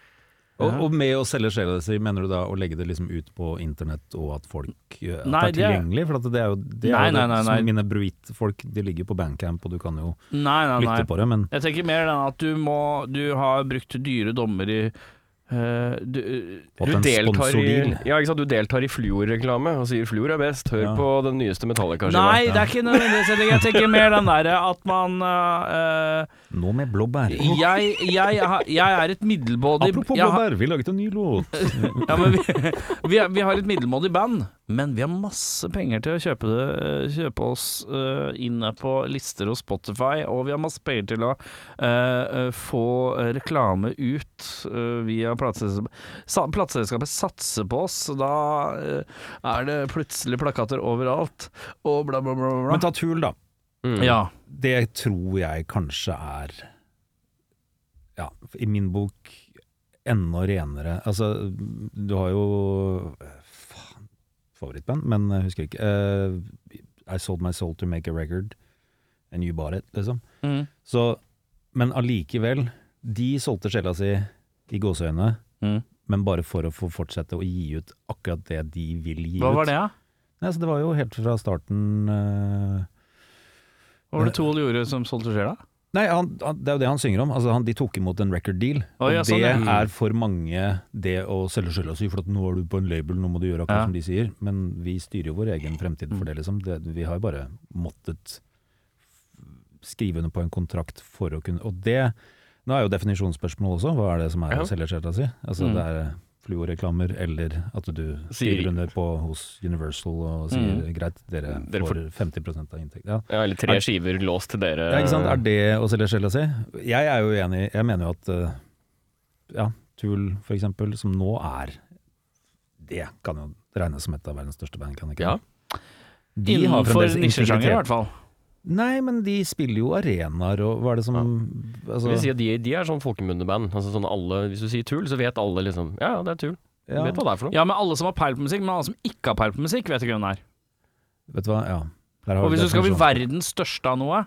S1: Og, og med å selge sjela si, mener du da å legge det liksom ut på internett, og at folk eh,
S3: Nei,
S1: er
S3: er-
S1: tilgjengelig? For at det er jo, det er
S3: Nei,
S1: jo
S3: nei, nei, nei.
S1: som mine Bruit-folk, de ligger på Bandcamp, og du kan jo
S3: Nei, nei, nei.
S1: lytte på det, men
S3: Jeg tenker mer den at du må Du har brukt dyre dommer i eh, du,
S2: Du deltar, i, ja, ikke sant? du deltar i Fluor-reklame og sier 'Fluor er best', hør
S1: Ja.
S2: på den nyeste Metallica-skiva.
S3: Nei, det er ikke nødvendigvis Jeg tenker- Jeg tenker mer den derre at man uh,
S1: Nå med blåbær.
S3: jeg, jeg, jeg er et middelmådig
S1: Apropos blåbær, vi laget en ny låt.
S3: Ja, men vi, vi, er- vi har et middelmådig band, men vi har masse penger til å kjøpe, det, kjøpe oss uh, inn på lister hos Spotify, og vi har masse penger til å eh, eh, få reklame ut eh, via plateselskapet. Plateselskapet satser på oss, da eh, er det plutselig plakater overalt, og bla, bla, bla. bla.
S1: Men ta Tool, da.
S2: Mm.
S3: ja.
S1: Det tror jeg kanskje er Ja, i min bok enda renere. Altså, du har jo Faen, favorittband, men jeg husker ikke. Uh, I sold my soul to make a record, and you bought it, liksom.
S3: Mm.
S1: Så, men allikevel, de solgte sjela si i gåseøynene,
S3: Mm.
S1: men bare for å få fortsette å gi ut akkurat det de vil gi ut.
S3: Hva var det, da?
S1: Nei, så det var jo helt fra starten uh,
S3: Hva var det Tool gjorde som solgte sjela?
S1: Nei, han, han, det er jo det han synger om. Altså, han, de tok imot en record deal. Og
S3: ja, sånn,
S1: det
S3: ja.
S1: er for mange det å selge skylda si, for nå er du på en label, nå må du gjøre akkurat
S3: Ja.
S1: som de sier. Men vi styrer jo vår egen fremtid for det, liksom. Det, vi har jo bare måttet skrive under på en kontrakt for å kunne Og det Nå er jo definisjonsspørsmål også. Hva er det som er
S2: Ja.
S1: å selge sjela si? Altså
S3: Mm.
S1: det er fluoreklamer, eller at du
S2: Sier-
S1: skriver under på hos Universal og sier
S3: Mm.
S1: greit, dere,
S2: Dere
S1: får 50 av inntekt. Ja.
S2: Ja, eller tre skiver låst til dere.
S1: Ja, ikke sant? Er det å selge sjela si? Jeg er jo enig, jeg mener jo at eh, ja, Tool for eksempel, som nå er Det kan jo regnes som et av verdens største band, kan det ikke?
S2: Ja.
S1: De har
S3: Innenfor
S1: fremdeles
S3: nisjesjanger, i hvert fall.
S1: Nei, men de spiller jo arenaer, og hva er det som altså,
S2: vil si at de, de er sånn folkemunneband. Altså sånn alle, hvis du sier Tool, så vet alle liksom Ja, ja, det er Tool.
S1: Ja,
S2: vet hva det er for noe.
S3: Ja, men alle som har peil på musikk, men alle som ikke har peil på musikk, vet ikke hvem det er.
S1: Vet du hva, ja. Der har
S3: Og hvis du skal bli verdens største av noe,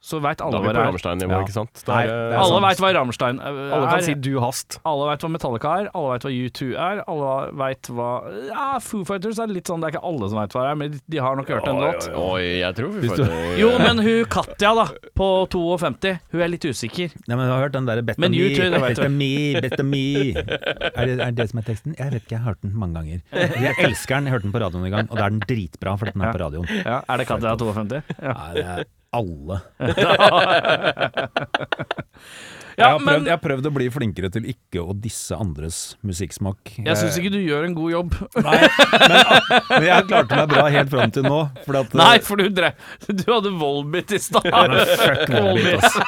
S3: så veit alle hva det er.
S1: Ja.
S2: ikke sant? Da
S1: Nei,
S2: er,
S1: det er
S3: Alle veit hva Rammstein er.
S2: alle kan si du hast.
S3: Alle veit hva Metallica er, alle veit hva U2 er, alle veit hva Ja, Foo Fighters er litt sånn, det er ikke alle som veit hva det er, men de- har nok hørt en låt.
S2: oi, oi, jeg tror vi
S1: Fighters
S2: får det-
S3: Jo, men hun Katja, da, på 52, hun er litt usikker.
S1: Nei, men du har hørt den derre Betta Me,
S3: U2, det vet du.
S1: Betta Me, Betta Me. Er det, er det det som er teksten? Jeg vet ikke, jeg har hørt den mange ganger. Jeg elsker den, jeg hørte den på radioen en gang, og da er den dritbra, for den er på radioen.
S3: Ja, er det Katja 52? Ja,
S1: Nei, det er alle.
S3: ja
S1: jeg, har prøvd,
S3: men
S1: jeg har prøvd å bli flinkere til ikke å disse andres musikksmak.
S3: jeg syns ikke du gjør en god jobb.
S1: Nei, men, men jeg klarte meg bra helt fram til nå. At,
S3: Nei, for du drev Du hadde Volbit i stad.
S1: Fuck Volbeat, ass.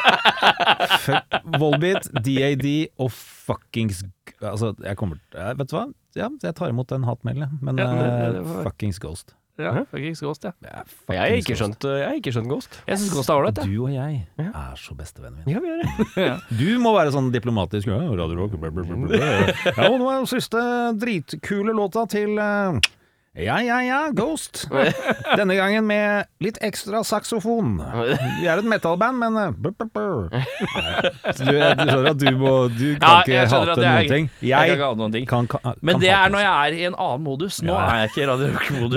S1: Fuck Volbeat, DAD og fuckings Altså, jeg kommer jeg, Vet du hva? Ja, jeg tar imot en hatmailen. Men
S3: Ja, det- det, det
S1: fuckings Ghost.
S3: Ja, fuckings Ghost, ja.
S1: Ja,
S2: Jeg har ikke skjønt, jeg har ikke skjønt Ghost.
S3: Jeg syns Ghost er ålreit, jeg.
S1: Du og jeg er så bestevennen min.
S2: Ja, vi gjør det.
S1: Du må være sånn diplomatisk. Ja, Radio Rock, bla, bla, bla, bla. Ja, og nå er jo siste dritkule låta til eh, Ja, ja, ja, Ghost. Denne gangen med litt ekstra saksofon. Vi er et metalband, men eh, brr, brr, brr. Så Du, du skjønner at du må Du kan
S3: Ja,
S1: ikke
S3: jeg
S1: hate noen ting.
S3: Jeg kan ikke ha noen ting.
S1: kan, kan,
S3: Men
S1: kan
S3: det
S1: hate
S3: er når jeg er i en annen modus. Nå
S1: Ja.
S3: er jeg ikke i Radio Rock-modus.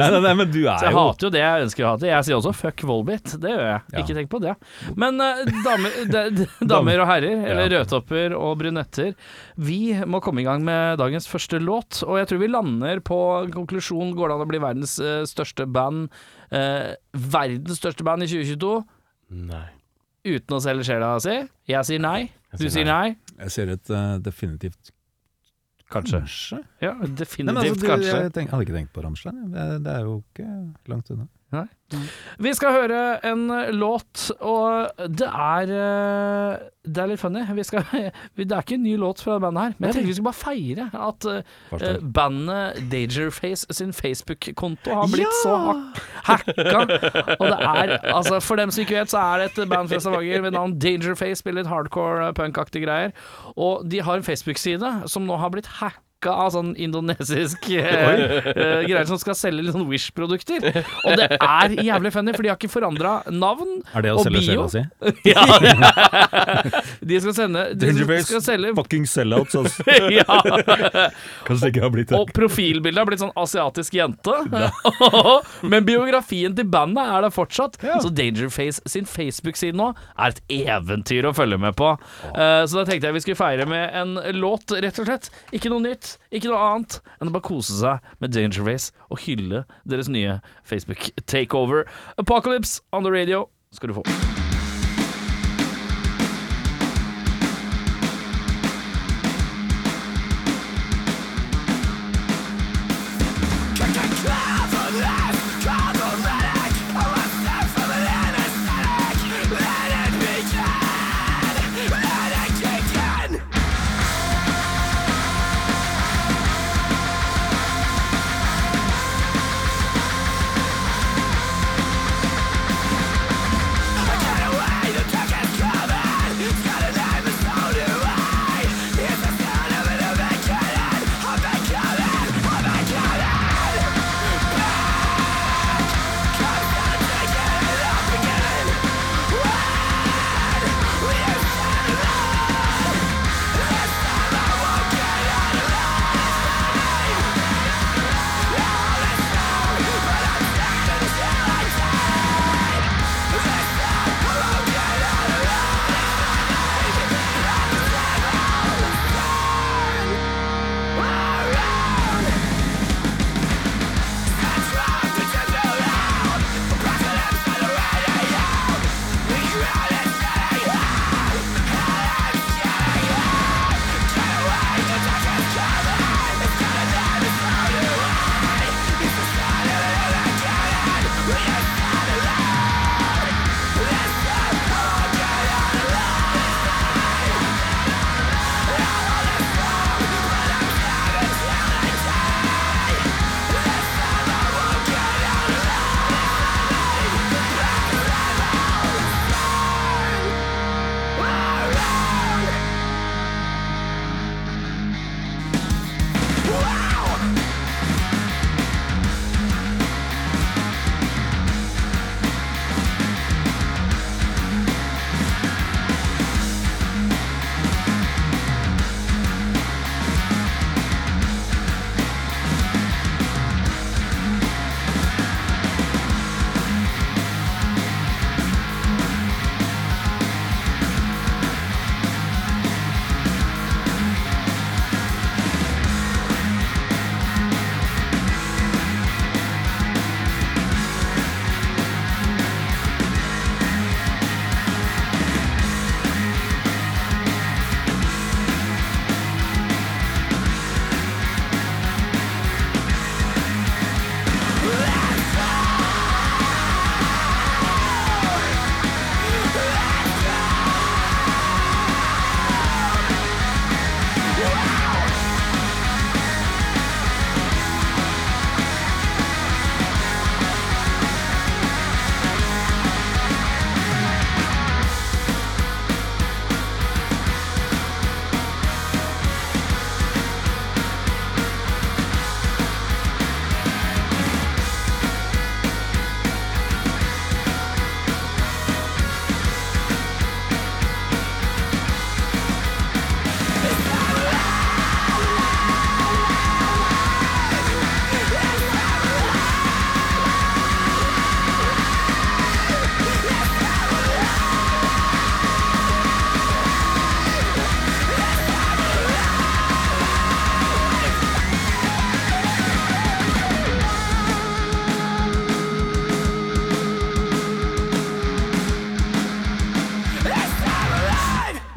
S1: Du
S3: Så jeg
S1: jo
S3: hater jo det jeg ønsker å hate. Jeg sier også fuck Volbit. Det gjør jeg. Ikke tenk på det. Men uh, damer, de, de, damer og herrer, eller rødtopper og brunetter, vi må komme i gang med dagens første låt. Og jeg tror vi lander på konklusjon. Går det an å bli verdens eh, største band? eh, verdens største band i 2022
S2: Nei.
S3: uten å selge sjela si? Jeg sier nei. Du
S2: sier
S3: nei.
S1: Jeg sier et uh, definitivt
S3: Kanskje.
S1: Kanskje?
S3: Ja,
S1: Nei, men altså, du,
S3: kanskje.
S1: jeg tenk, hadde ikke tenkt på Rammstein. Det, er jo ikke langt unna.
S3: Vi skal høre en låt, og det er eh, Det er litt funny. Vi skal, det er ikke en ny låt fra bandet her, men jeg tenkte vi skulle bare feire at eh,
S1: Forstår.
S3: bandet Dangerface sin Facebook-konto har blitt så hak hacka. Og det er altså For dem som ikke vet, så er det et band fra Stavanger ved navn Dangerface, spiller litt hardcore eh, punkaktige greier. Og de har en Facebook-side som nå har blitt hacka pakka av sånn indonesisk eh, greier som skal selge litt sånn Wish-produkter. Og det er jævlig funny, for de har ikke forandra navn og bio.
S1: Er det å selge sjela si?
S3: Ja, ja. De skal sende De skal selge
S1: Fucking sellouts, altså.
S3: ja.
S1: Kanskje det ikke har blitt det.
S3: Og profilbildet har blitt sånn asiatisk jente. Men biografien til bandet er der fortsatt. Så Dangerface sin Facebook-side nå er et eventyr å følge med på. Uh, så da tenkte jeg vi skulle feire med en låt, rett og slett. Ikke noe nytt, ikke noe annet enn å bare kose seg med Dangerface og hylle deres nye Facebook-takeover. Apocalypse on the radio skal du få.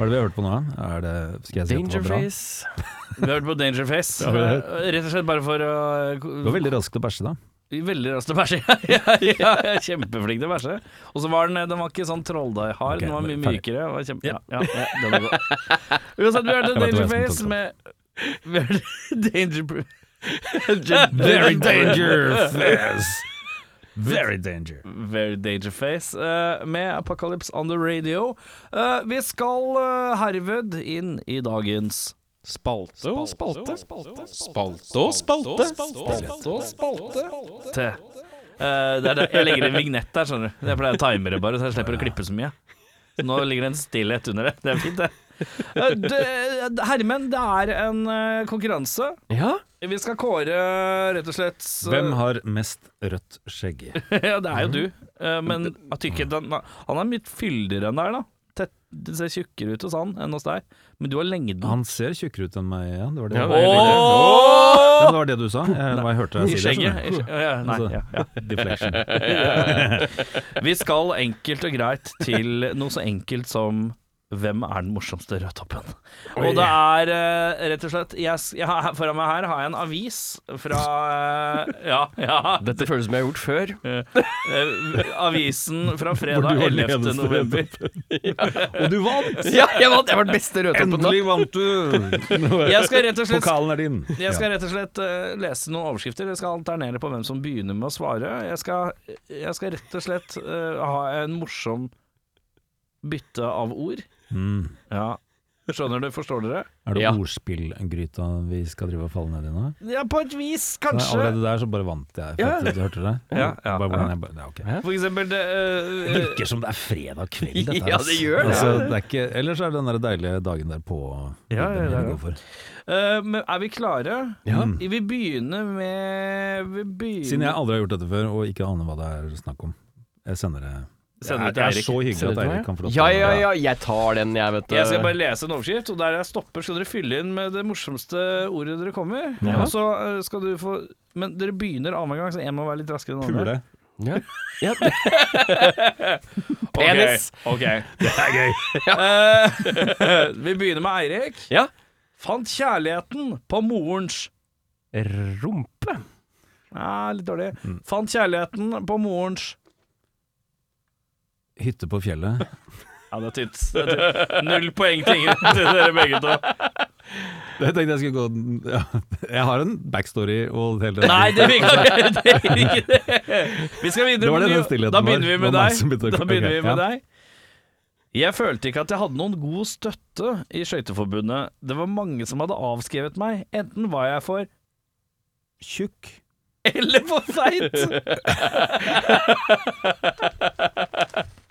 S1: Hva er det vi har hørt på nå? Er det, skal jeg si at det var bra?
S2: Dangerface.
S3: Vi har hørt på Dangerface.
S1: Ja,
S3: Eh, Rett og slett bare for å
S1: Det var veldig raskt å bæsje, da.
S3: Veldig raskt å bæsje. ja, ja, jeg er kjempeflink til å bæsje. Og så var den, den var ikke sånn trolldeighard,
S1: Ok,
S3: den var mye
S1: ferdig.
S3: mykere. og Kjempe, ja, ja, ja, den er god. Uansett, vi hørte
S1: vet hva jeg
S3: Dangerface med Vi hørte Danger...
S1: Very danger face. Very danger.
S3: Very Dangerface uh, med Apocalypse on the Radio. Uh, vi skal uh, herved inn i dagens
S2: Spalte og spalte.
S4: Spalte og spalte.
S3: Spalte og spalte. Te. Eh, det er det. Jeg legger en vignett der, skjønner du. Jeg pleier å time det bare, så jeg slipper å klippe så mye. Nå ligger det en stillhet under det. Det er fint, det. Eh, det- Hermen, det er en eh, konkurranse.
S2: Ja.
S3: Vi skal kåre rett og slett eh,
S1: Hvem har mest rødt skjegg?
S3: Ja, det er jo du. Eh, Men jeg tykker han er mye fyldigere enn deg, da. Tett, det ser tjukkere ut hos han enn hos deg. Men du har lengden.
S1: Han ser tjukkere ut enn meg, ja. Det var det,
S2: Ja, det.
S3: Åh!
S1: det, var det du sa. Jeg, jeg hørte deg si det.
S3: skjegget. I
S1: du.
S3: Nei,
S1: Altså,
S3: ja, ja.
S1: Deflection.
S3: Vi skal enkelt og greit til noe så enkelt som hvem er den morsomste rødtoppen? Og det er uh, rett og slett jeg, jeg har, Foran meg her har jeg en avis fra uh, Ja, ja.
S2: Dette føles som jeg har gjort før.
S3: Uh, avisen fra fredag
S1: du var
S3: 11.
S1: eneste
S3: ja.
S1: Og du vant!
S2: Ja, jeg vant! Jeg var den beste rødtoppen.
S1: Endelig vant du!
S3: Jeg skal rett og slett
S1: Pokalen er din.
S3: Jeg skal rett og slett lese noen overskrifter. Jeg skal alternere på hvem som begynner med å svare. Jeg skal, jeg skal rett og slett ha en morsom bytte av ord.
S1: Mm.
S3: Ja. Skjønner du? Forstår dere?
S1: Er det
S2: Ja.
S1: ordspillgryta vi skal drive og falle ned i nå?
S3: Ja, på et vis,
S1: Så
S3: kanskje.
S1: Allerede der så bare vant jeg. For
S3: Ja.
S1: du hørte det?
S3: Ja, ja,
S1: Bare hvordan
S3: ja.
S1: jeg bare, ja, okay.
S3: For eksempel det, eh,
S1: Virker som det er fredag kveld, dette her.
S2: Ja, det gjør det.
S1: Altså, det er ikke, ellers er det den der deilige dagen der på
S3: Ja, ja, ja, ja. eh, men er vi klare?
S2: Ja.
S1: Mm.
S3: Vi begynner med Vi begynner
S1: Siden jeg aldri har gjort dette før, og ikke aner hva det er snakk om. Jeg sender det
S3: Sender det
S1: Det er så hyggelig at Eirik kan få lov til
S2: Ja,
S1: å-
S2: ja, ja, jeg tar den, jeg, vet du.
S3: Jeg skal bare lese en overskrift, og der jeg stopper, skal dere fylle inn med det morsomste ordet dere kommer.
S2: Ja.
S3: Og så eh, skal du få Men dere begynner annenhver gang, så én må være litt raskere enn den andre.
S2: Ja. Ja. Penis.
S3: Ok.
S1: Det er gøy.
S3: uh, vi begynner med Eirik.
S2: Ja.
S3: Fant kjærligheten på morens
S2: Rumpe.
S3: Ja, litt dårlig.
S1: Mm.
S3: Fant kjærligheten på morens
S1: Hytte på fjellet.
S3: Ja, det er tynt. Det er tynt. Null poeng til ingen til dere begge to.
S1: Jeg tenkte jeg skulle gå ja. Jeg har en backstory og hele det.
S3: Nei, det er ikke det. ikke det. Vi skal videre
S1: Det var det den stillheten
S3: Da begynner vi med deg. Da begynner vi med deg. Jeg følte ikke at jeg hadde noen god støtte i Skøyteforbundet. Det var mange som hadde avskrevet meg. Enten var jeg for
S1: Tjukk.
S3: eller for feit.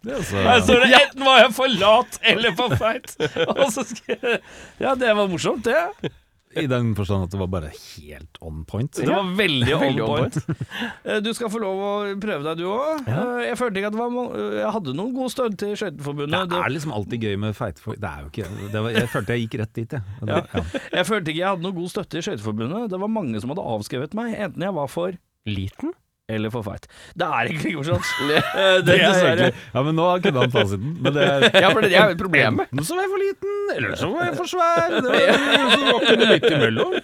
S1: Det er altså
S3: det enten var jeg for lat eller for feit. Så jeg Ja, det var morsomt, det.
S1: I den forstand at det var bare helt on point.
S3: Det var veldig on
S2: Veldig on
S3: point. Eh, Du skal få lov å prøve deg, du òg. Jeg følte ikke at det var Jeg hadde noen god støtte til Skøyteforbundet.
S1: Det er liksom alltid gøy med feite folk. Det er jo ikke det var, Jeg følte jeg gikk rett dit, jeg.
S3: Ja.
S1: ja.
S3: Jeg følte ikke jeg hadde noen god støtte i Skøyteforbundet. Det var mange som hadde avskrevet meg, enten jeg var for
S2: Liten?
S3: Eller for feit. Det er egentlig ikke morsomt.
S2: Ja,
S3: Eh, Det
S1: Det
S3: er
S1: er
S3: dessverre.
S1: egentlig, ja, men nå kunne han fasiten. Men det er
S2: for det er jo problemet.
S1: Enten så var jeg for liten, eller så var jeg for svær. Det var, så var ikke det midt imellom.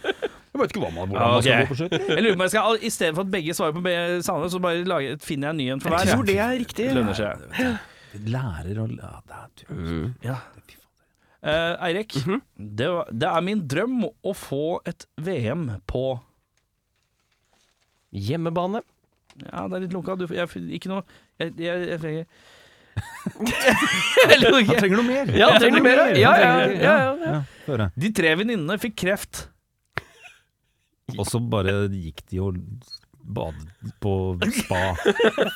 S1: Jeg vet ikke hva man, hvordan man skal gå på skøyter.
S3: Jeg lurer på om jeg skal, at begge svarer på samme, så bare lager, finner jeg en ny en for hver.
S2: Jeg tror det er riktig.
S3: Det lønner seg.
S1: Lærer å ja, det er,
S2: Mm.
S3: Ja. Eh, Eirik, det, det er min drøm å få et VM på
S2: Hjemmebane.
S3: Ja, det er litt lunka. Du, jeg, ikke noe Jeg, jeg, jeg, trenger
S1: Han trenger noe mer.
S2: Ja, han trenger mer. Ja, ja, ja, ja, ja.
S1: ja.
S3: De tre venninnene fikk kreft.
S1: Og så bare gikk de og badet på spa.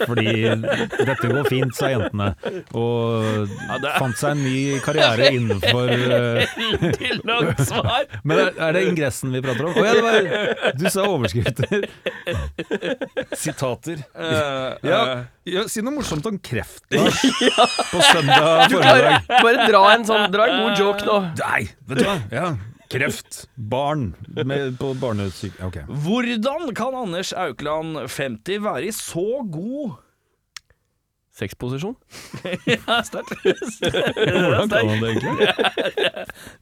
S1: Fordi dette går fint, sa jentene. Og
S3: Ja, er-
S1: fant seg en ny karriere innenfor eh,
S3: Veldig langt svar.
S1: Men er, er det ingressen vi prater om? Å ja, det var Du sa overskrifter. Sitater.
S3: Eh,
S1: Ja, ja, si noe morsomt om kreft, da. På søndag formiddag.
S2: bare dra en sånn Dra en god joke nå.
S1: Nei, vet du hva? Ja. Kreft. Barn med, på barnesyk... Ok.
S3: Hvordan kan Anders Aukland 50 være i så god
S2: Sexposisjon.
S3: Ja, sterkt.
S1: Hvordan kan han det egentlig?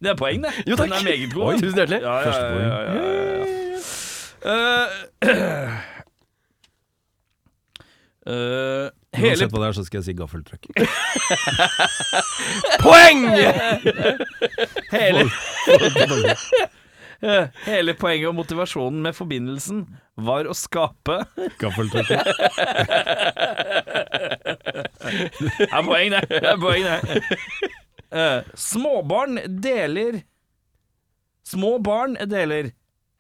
S3: Det er poeng, det.
S2: Jo, takk.
S3: Den er meget god.
S2: Oi, tusen hjertelig.
S3: Ja, ja, ja, ja, ja, ja. Uh, eh, hele
S1: Uansett hva det er, så skal jeg si gaffeltruck.
S2: Poeng!
S3: Hele, hele poenget og motivasjonen med forbindelsen var å skape
S1: Gaffeltruck.
S3: Det er poeng, det. det, er poeng, det. Eh, småbarn deler Små barn deler.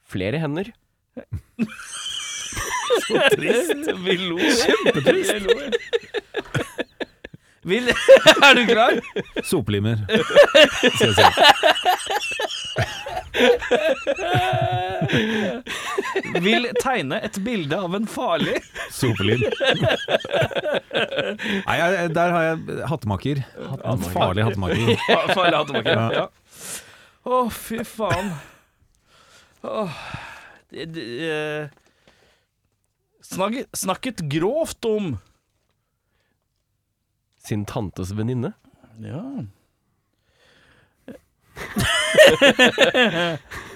S2: Flere hender.
S3: Trist. Vi lo. Kjempetrist. Vil Er du klar?
S1: Soplimer.
S3: Vil tegne et bilde av en farlig
S1: Sopelim. Nei, jeg, der har jeg hattemaker. En farlig hattemaker.
S3: Ja, farlig hattemaker.
S1: Ja.
S3: Ja. Å, fy faen. Åh, det, det, eh, snakket, snakket grovt om
S2: Sin tantes venninne.
S3: Ja.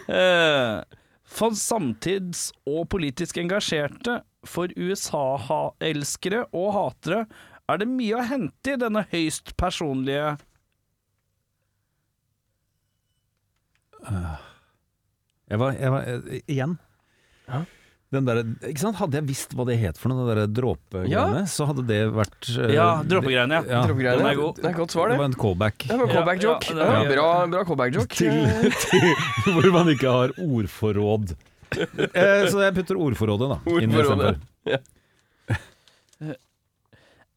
S3: Eh, For samtids- og politisk engasjerte, for USA-elskere og hatere, er det mye å hente i denne høyst personlige
S1: Jeg var, jeg var eh, Igjen.
S2: Ja.
S1: Den der, ikke sant? Hadde jeg visst hva det het for noe, det der dråpegreiene, så hadde det vært uh,
S3: Ja, dråpegreiene, ja.
S1: ja.
S3: Den er god.
S2: Det er godt svar,
S1: Det
S2: det.
S1: var en callback.
S2: Det var
S3: Ja,
S2: callback
S3: ja,
S2: joke.
S3: det var-
S2: Ja, bra, bra callback joke.
S1: Til, til hvor man ikke har ordforråd. Eh, så jeg putter ordforrådet, da.
S2: Ordforrådet.
S1: istedenfor.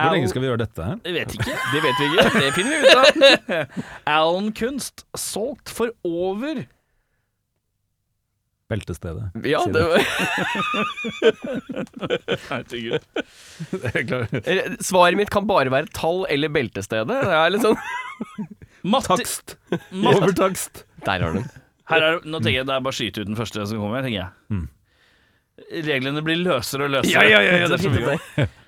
S1: Hvor lenge skal vi gjøre dette her?
S3: Jeg vet ikke.
S2: Det vet vi ikke. Det finner vi ut av.
S3: Alan Kunst, solgt for over
S1: Beltestedet.
S2: Ja, det var Eh, Svaret mitt kan bare være tall eller beltestedet. Det er litt sånn
S3: Matti,
S1: Takst!
S3: Matti,
S1: Overtakst!
S2: Der har du den.
S3: Her er, nå tenker jeg det er bare å skyte ut den første som kommer, tenker jeg.
S1: Mm.
S3: Reglene blir løsere og løsere.
S2: Ja, ja, ja, ja, det er fint.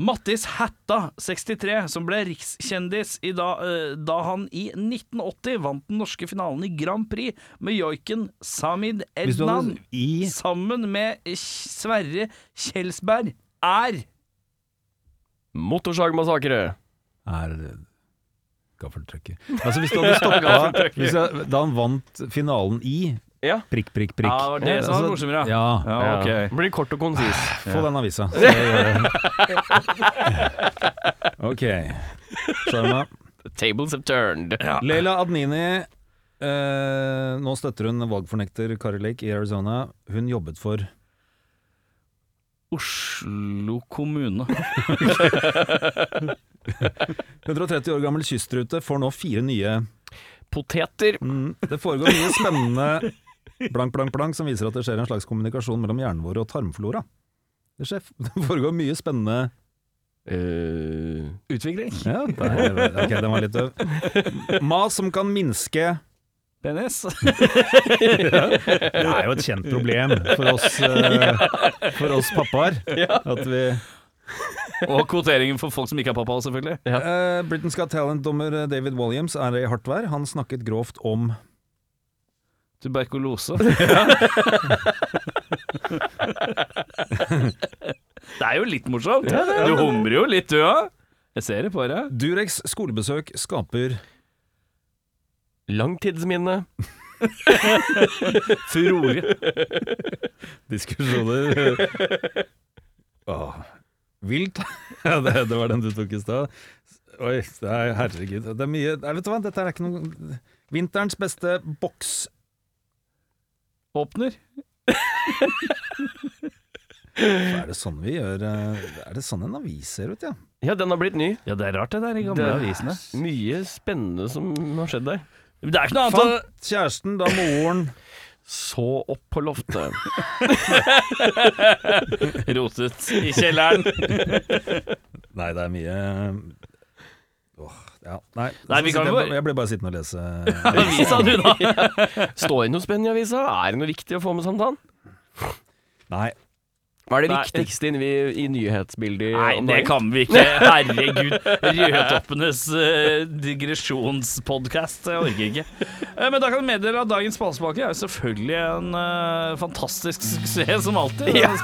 S3: Mattis Hætta, 63, som ble rikskjendis i da, eh, da han i 1980 vant den norske finalen i Grand Prix med joiken Samid Ednan
S1: hadde i
S3: sammen med Sverre Kjelsberg, er
S2: Motorsagmassakre.
S1: er gaffeltrucker. Altså hvis du hadde stoppa Da han vant finalen i
S2: Ja.
S1: prikk, prikk, prikk.
S3: Ja, det var det som var
S1: Altså,
S3: morsommere, ja.
S1: Ja.
S3: Ja, ok.
S2: Blir kort og konsis.
S1: Få den avisa. Så jeg gjør det. Ok. Sharma.
S2: Tables have turned.
S1: Leila Adnini. Eh, nå støtter hun valgfornekter Kari Lake i Arizona. Hun jobbet for
S3: Oslo kommune.
S1: 130 år gammel kystrute får nå fire nye
S2: Poteter.
S1: mm, Det foregår mye spennende blank, blank, blank som viser at det skjer en slags kommunikasjon mellom hjernen vår og tarmflora. Det, skjer, det foregår mye spennende
S2: uh,
S3: Utvikling.
S1: Ja, det er, ok, den var litt døv. Mas som kan minske
S3: Penis.
S1: Det er jo et kjent problem for oss, uh, for oss pappaer. At vi
S3: Og kvoteringen for folk som ikke er pappa, selvfølgelig.
S1: Eh, Britain's Got Talent-dommer David Williams er i hardt vær. Han snakket grovt om
S3: Tuberkulose. det er jo litt morsomt. Du humrer jo litt, du òg. Jeg ser det på deg.
S1: Durex skolebesøk skaper
S2: langtidsminne.
S3: Furore.
S1: diskusjoner. Åh. Vilt Ja, det, det var den du tok i stad. Oi, det er, herregud. Det er mye Vet du hva, dette er ikke noe Vinterens beste boks...
S3: Åpner.
S1: Er det sånn vi gjør eh, Er det sånn en avis ser ut, ja?
S2: Ja, den har blitt ny.
S3: Ja, det er rart det der i gamle
S2: Det-
S3: avisene.
S2: Mye spennende som har skjedd der.
S3: Men det er ikke noe annet å
S1: Fant kjæresten da moren
S2: Så opp på loftet.
S3: rotet i kjelleren.
S1: Nei, det er mye Åh, ja. Nei,
S3: Nei, vi kan
S1: jeg, jeg ble bare sittende og lese.
S3: Avisa du, da.
S2: Står det noe spennende i avisa? Er det noe viktig å få med samtalen?
S1: Nei,
S2: Hva er det
S3: Nei.
S2: viktigste i, i nyhetsbildet?
S3: Nei, det kan vi ikke. Herregud. Rødtoppenes uh, digresjonspodkast. Jeg orker ikke. Eh, men da kan vi meddele at dagens spaltespake er jo selvfølgelig en eh, fantastisk suksess, som alltid. Ja.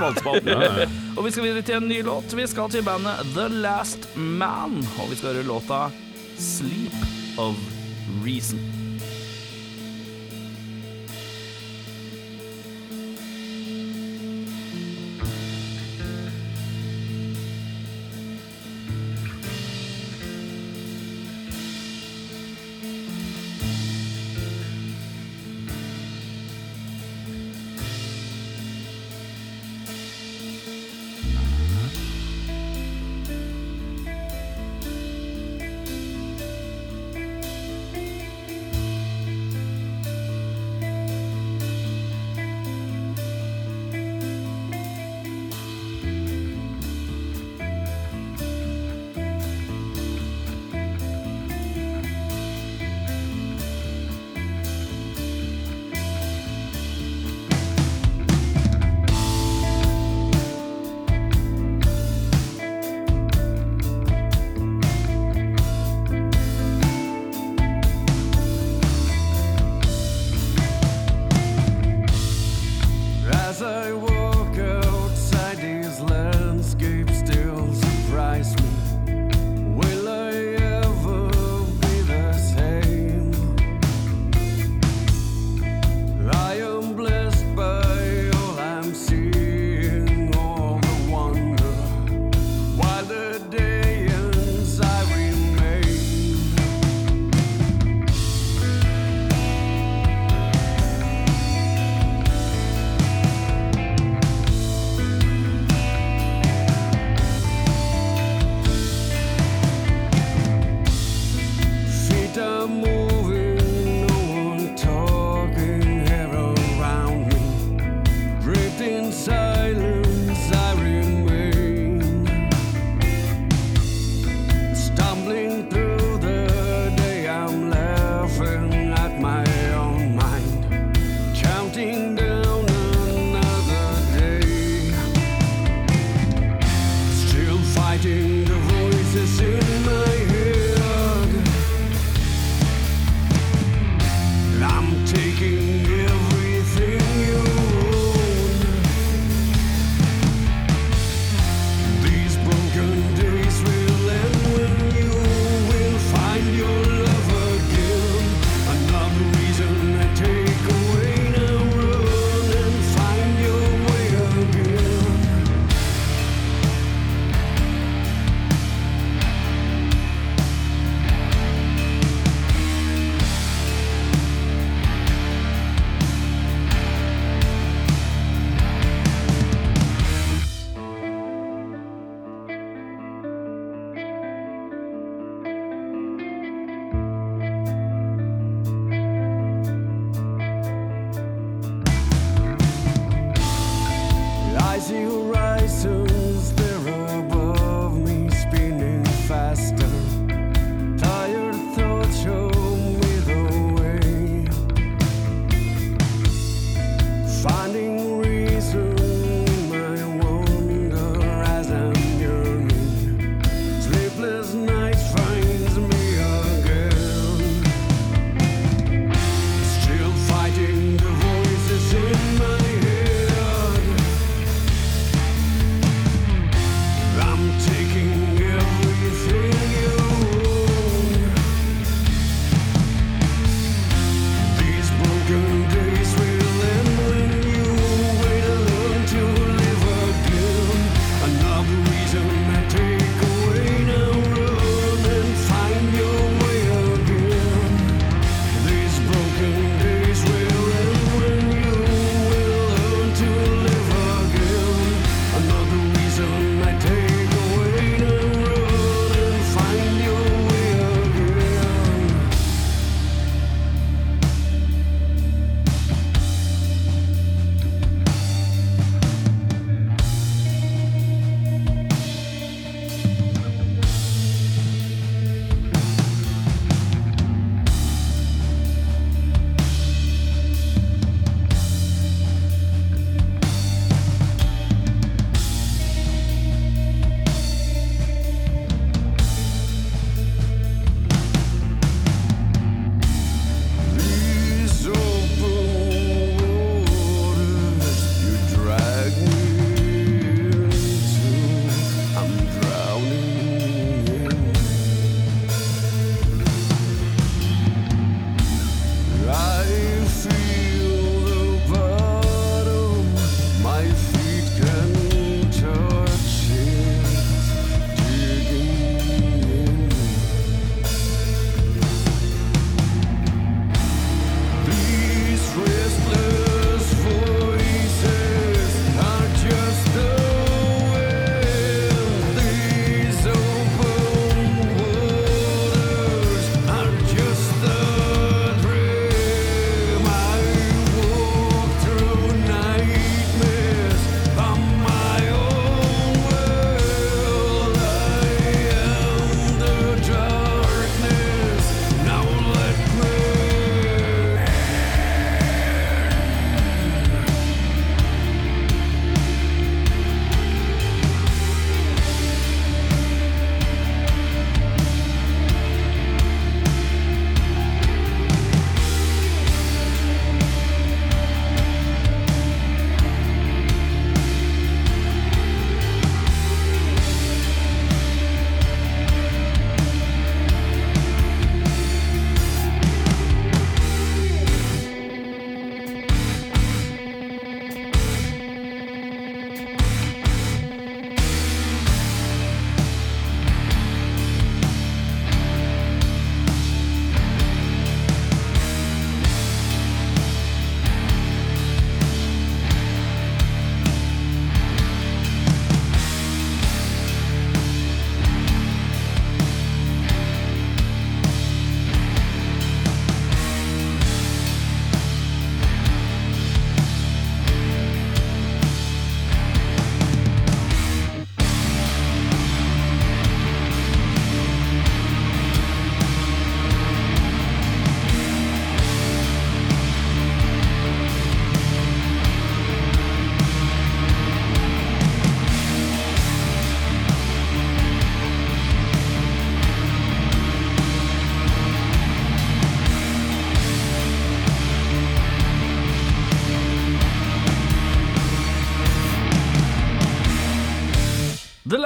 S3: Og vi skal videre til en ny låt. Vi skal til bandet The Last Man. Og vi skal høre låta Sleep of Reason.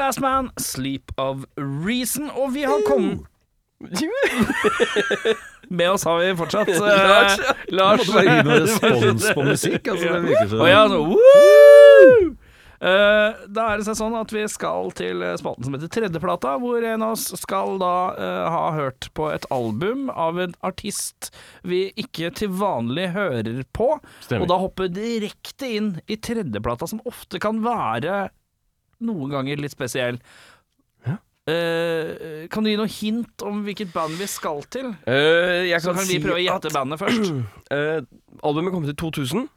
S3: Last Man, Sleep of Reason. Og vi har kommet Med oss har vi fortsatt eh,
S2: Lars.
S1: Måtte gi noe respons på musikk. Altså, det virker så
S3: Å ja, så, woo! Eh, da er det seg sånn at vi skal til spalten som heter Tredjeplata, hvor en av oss skal da eh, ha hørt på et album av en artist vi ikke til vanlig hører på,
S2: Stemmer.
S3: og da hoppe direkte inn i tredjeplata, som ofte kan være noen ganger litt spesiell.
S2: Ja.
S3: Eh, kan du gi noe hint om hvilket band vi skal til?
S2: Uh, jeg
S3: Så kan vi prøve å gjette
S2: at,
S3: bandet først.
S2: Uh, Albumet kom til 2000.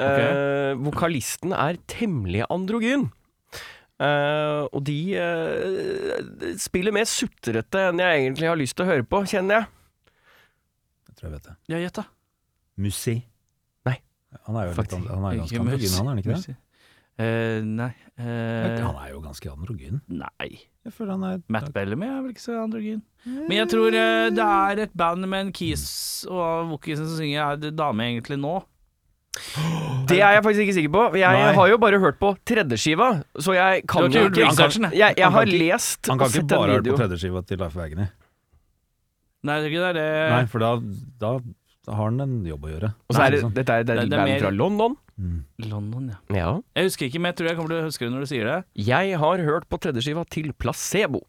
S2: Eh, vokalisten er temmelig androgyn. Eh, og de spiller mer sutrete enn jeg egentlig har lyst til å høre på, kjenner jeg.
S1: Jeg tror jeg vet det.
S3: Ja, gjett, da.
S1: Musi.
S2: Nei.
S1: Han er jo litt, han er ganske androgyn, han er han ikke det?
S3: Eh, nei eh,
S1: Han er jo ganske androgyn.
S3: Nei.
S1: Jeg føler han er
S3: Matt Bellamy er vel ikke så androgyn. Men jeg tror eh, det er et band med en Keys og Wokisen som synger, er det dame egentlig nå?
S2: Det er jeg faktisk ikke sikker på. Jeg
S1: Nei.
S2: har jo bare hørt på tredjeskiva, så jeg kan
S3: Du har ikke
S2: jo
S3: gjort
S2: ikke
S3: researchen,
S2: Jeg, jeg
S1: Han kan
S2: har
S1: ikke-
S2: lest
S1: Han
S2: og
S1: kan ikke
S2: sett en
S1: bare høre
S2: video.
S1: på tredjeskiva til Leif of
S3: Nei, det er ikke det. det
S1: Nei, for da, da har han en jobb å gjøre.
S2: Og så er det,
S1: Sånn.
S2: dette er, det er
S3: Det- det er
S2: band
S3: mer-
S2: fra London.
S1: Mm.
S3: London, ja.
S2: Ja.
S3: Jeg husker ikke, men jeg tror jeg kommer til å huske det når du sier det.
S2: Jeg har hørt på tredjeskiva til Placebo.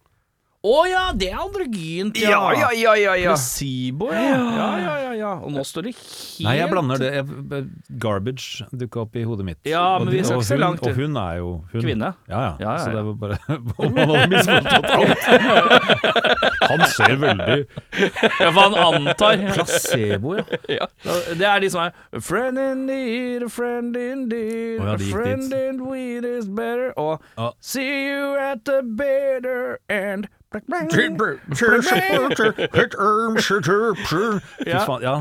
S3: Å ja, det er androgynt,
S2: Ja, ja, ja, ja, ja.
S3: Placebo, ja. Ja, ja, ja, ja. Og nå står det helt
S1: Nei, jeg blander det. Jeg, garbage dukka opp i hodet mitt.
S3: Ja, men
S1: Og
S3: vi skal ikke så langt.
S1: Og hun er jo hun.
S3: Kvinne.
S1: Ja, ja.
S3: Ja, ja,
S1: Så
S3: ja.
S1: det var bare Om han hadde misforstått alt. Han ser veldig
S3: Ja, for han antar
S1: Placebo, ja.
S2: Ja.
S3: Det er de som er A friend indeed, a friend indeed,
S1: Å ja,
S3: a friend in weed is better Og
S1: Ja.
S3: See you at the better end Ja.
S1: ja.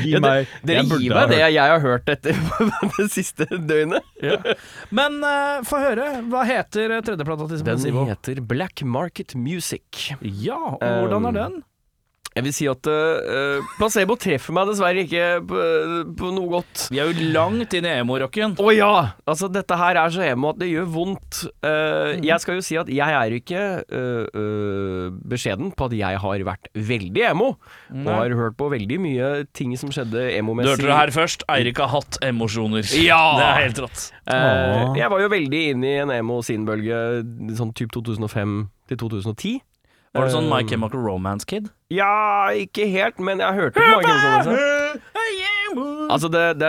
S1: Gi meg
S2: Dere gir meg det jeg har hørt etter det siste døgnet.
S3: Ja. Men uh, få høre, hva heter tredjeplata til
S2: Den heter Black Market Music.
S3: Ja, og hvordan er den?
S2: Jeg vil si at uh, placebo treffer meg dessverre ikke på, på noe godt.
S3: Vi er jo langt inn i emo-rocken.
S2: Å ja! Altså, dette her er så emo at det gjør vondt. Eh, Jeg skal jo si at jeg er ikke uh, beskjeden på at jeg har vært veldig emo. Og har hørt på veldig mye ting som skjedde
S3: Du
S2: emo-messig.
S3: hørte det her først. Eirik har hatt emosjoner.
S2: Ja!
S3: Det er helt rått.
S2: Eh, jeg var jo veldig inne i en emo-sinbølge sånn typ 2005 til 2010.
S3: Var det sånn My
S2: Eh,
S3: Chemical Romance-kid?
S2: Ja, ikke helt, men jeg hørte på mange ganger. Altså, det, det,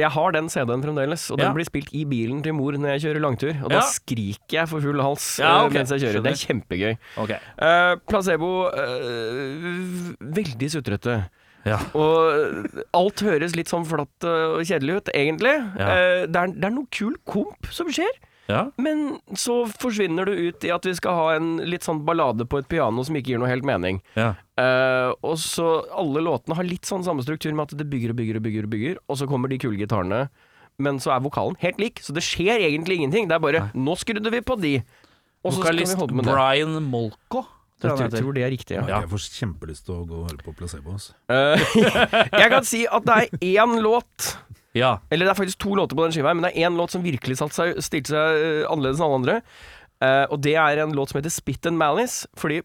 S2: jeg har den CD-en fremdeles, og den
S3: Ja.
S2: blir spilt i bilen til mor når jeg kjører langtur. Og da
S3: Ja.
S2: skriker jeg for full hals
S3: Ja, okay.
S2: mens jeg kjører. Det er kjempegøy.
S3: Okay.
S2: Uh, placebo uh, veldig sutrete.
S3: Ja.
S2: Og alt høres litt sånn flatt eh, og kjedelig ut, egentlig.
S3: Ja.
S2: Eh, det, er, det er noe kul komp som skjer.
S3: Ja.
S2: Men så forsvinner du ut i at vi skal ha en litt sånn ballade på et piano som ikke gir noe helt mening.
S3: ja.
S2: Uh, og så Alle låtene har litt sånn samme struktur med at det bygger og bygger og bygger, og bygger og så kommer de kule gitarene. Men så er vokalen helt lik, så det skjer egentlig ingenting. Det er bare 'nå skrudde vi på de', og så skal vi holde med det.
S3: Brian Molko.
S2: Jeg
S3: tror jeg
S2: det er riktig, ja.
S1: Ja, Jeg får kjempelyst til å gå og høre på Placebo. Altså.
S2: Eh, jeg kan si at det er én låt
S3: Ja.
S2: Eller det er faktisk to låter på den skiva, men det er én låt som virkelig seg, stilte seg eh, annerledes enn alle andre. Uh, og det er en låt som heter Spit and Malice. Fordi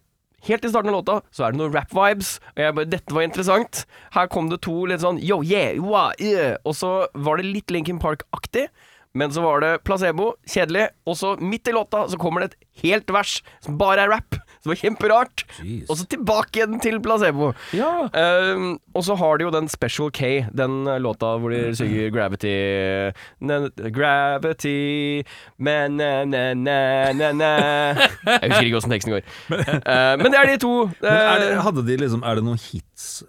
S2: helt i starten av låta så er det noen rap-vibes. Og jeg bare, dette var interessant. Her kom det to litt sånn yo, yeah, wow, yeah. Og så var det litt Linkin Park-aktig. Men så var det placebo, kjedelig. Og så midt i låta så kommer det et helt vers som bare er rap. Som var kjemperart.
S1: Jeez.
S2: Og så tilbake igjen til placebo.
S3: ja.
S2: Um, og så har de jo den Special K, den uh, låta hvor de synger Gravity Gravity men, na, na, na, na. Jeg husker ikke åssen teksten går. Uh, men det er de to.
S1: Men er det,
S2: Uh,
S1: hadde de liksom Er det noen hits?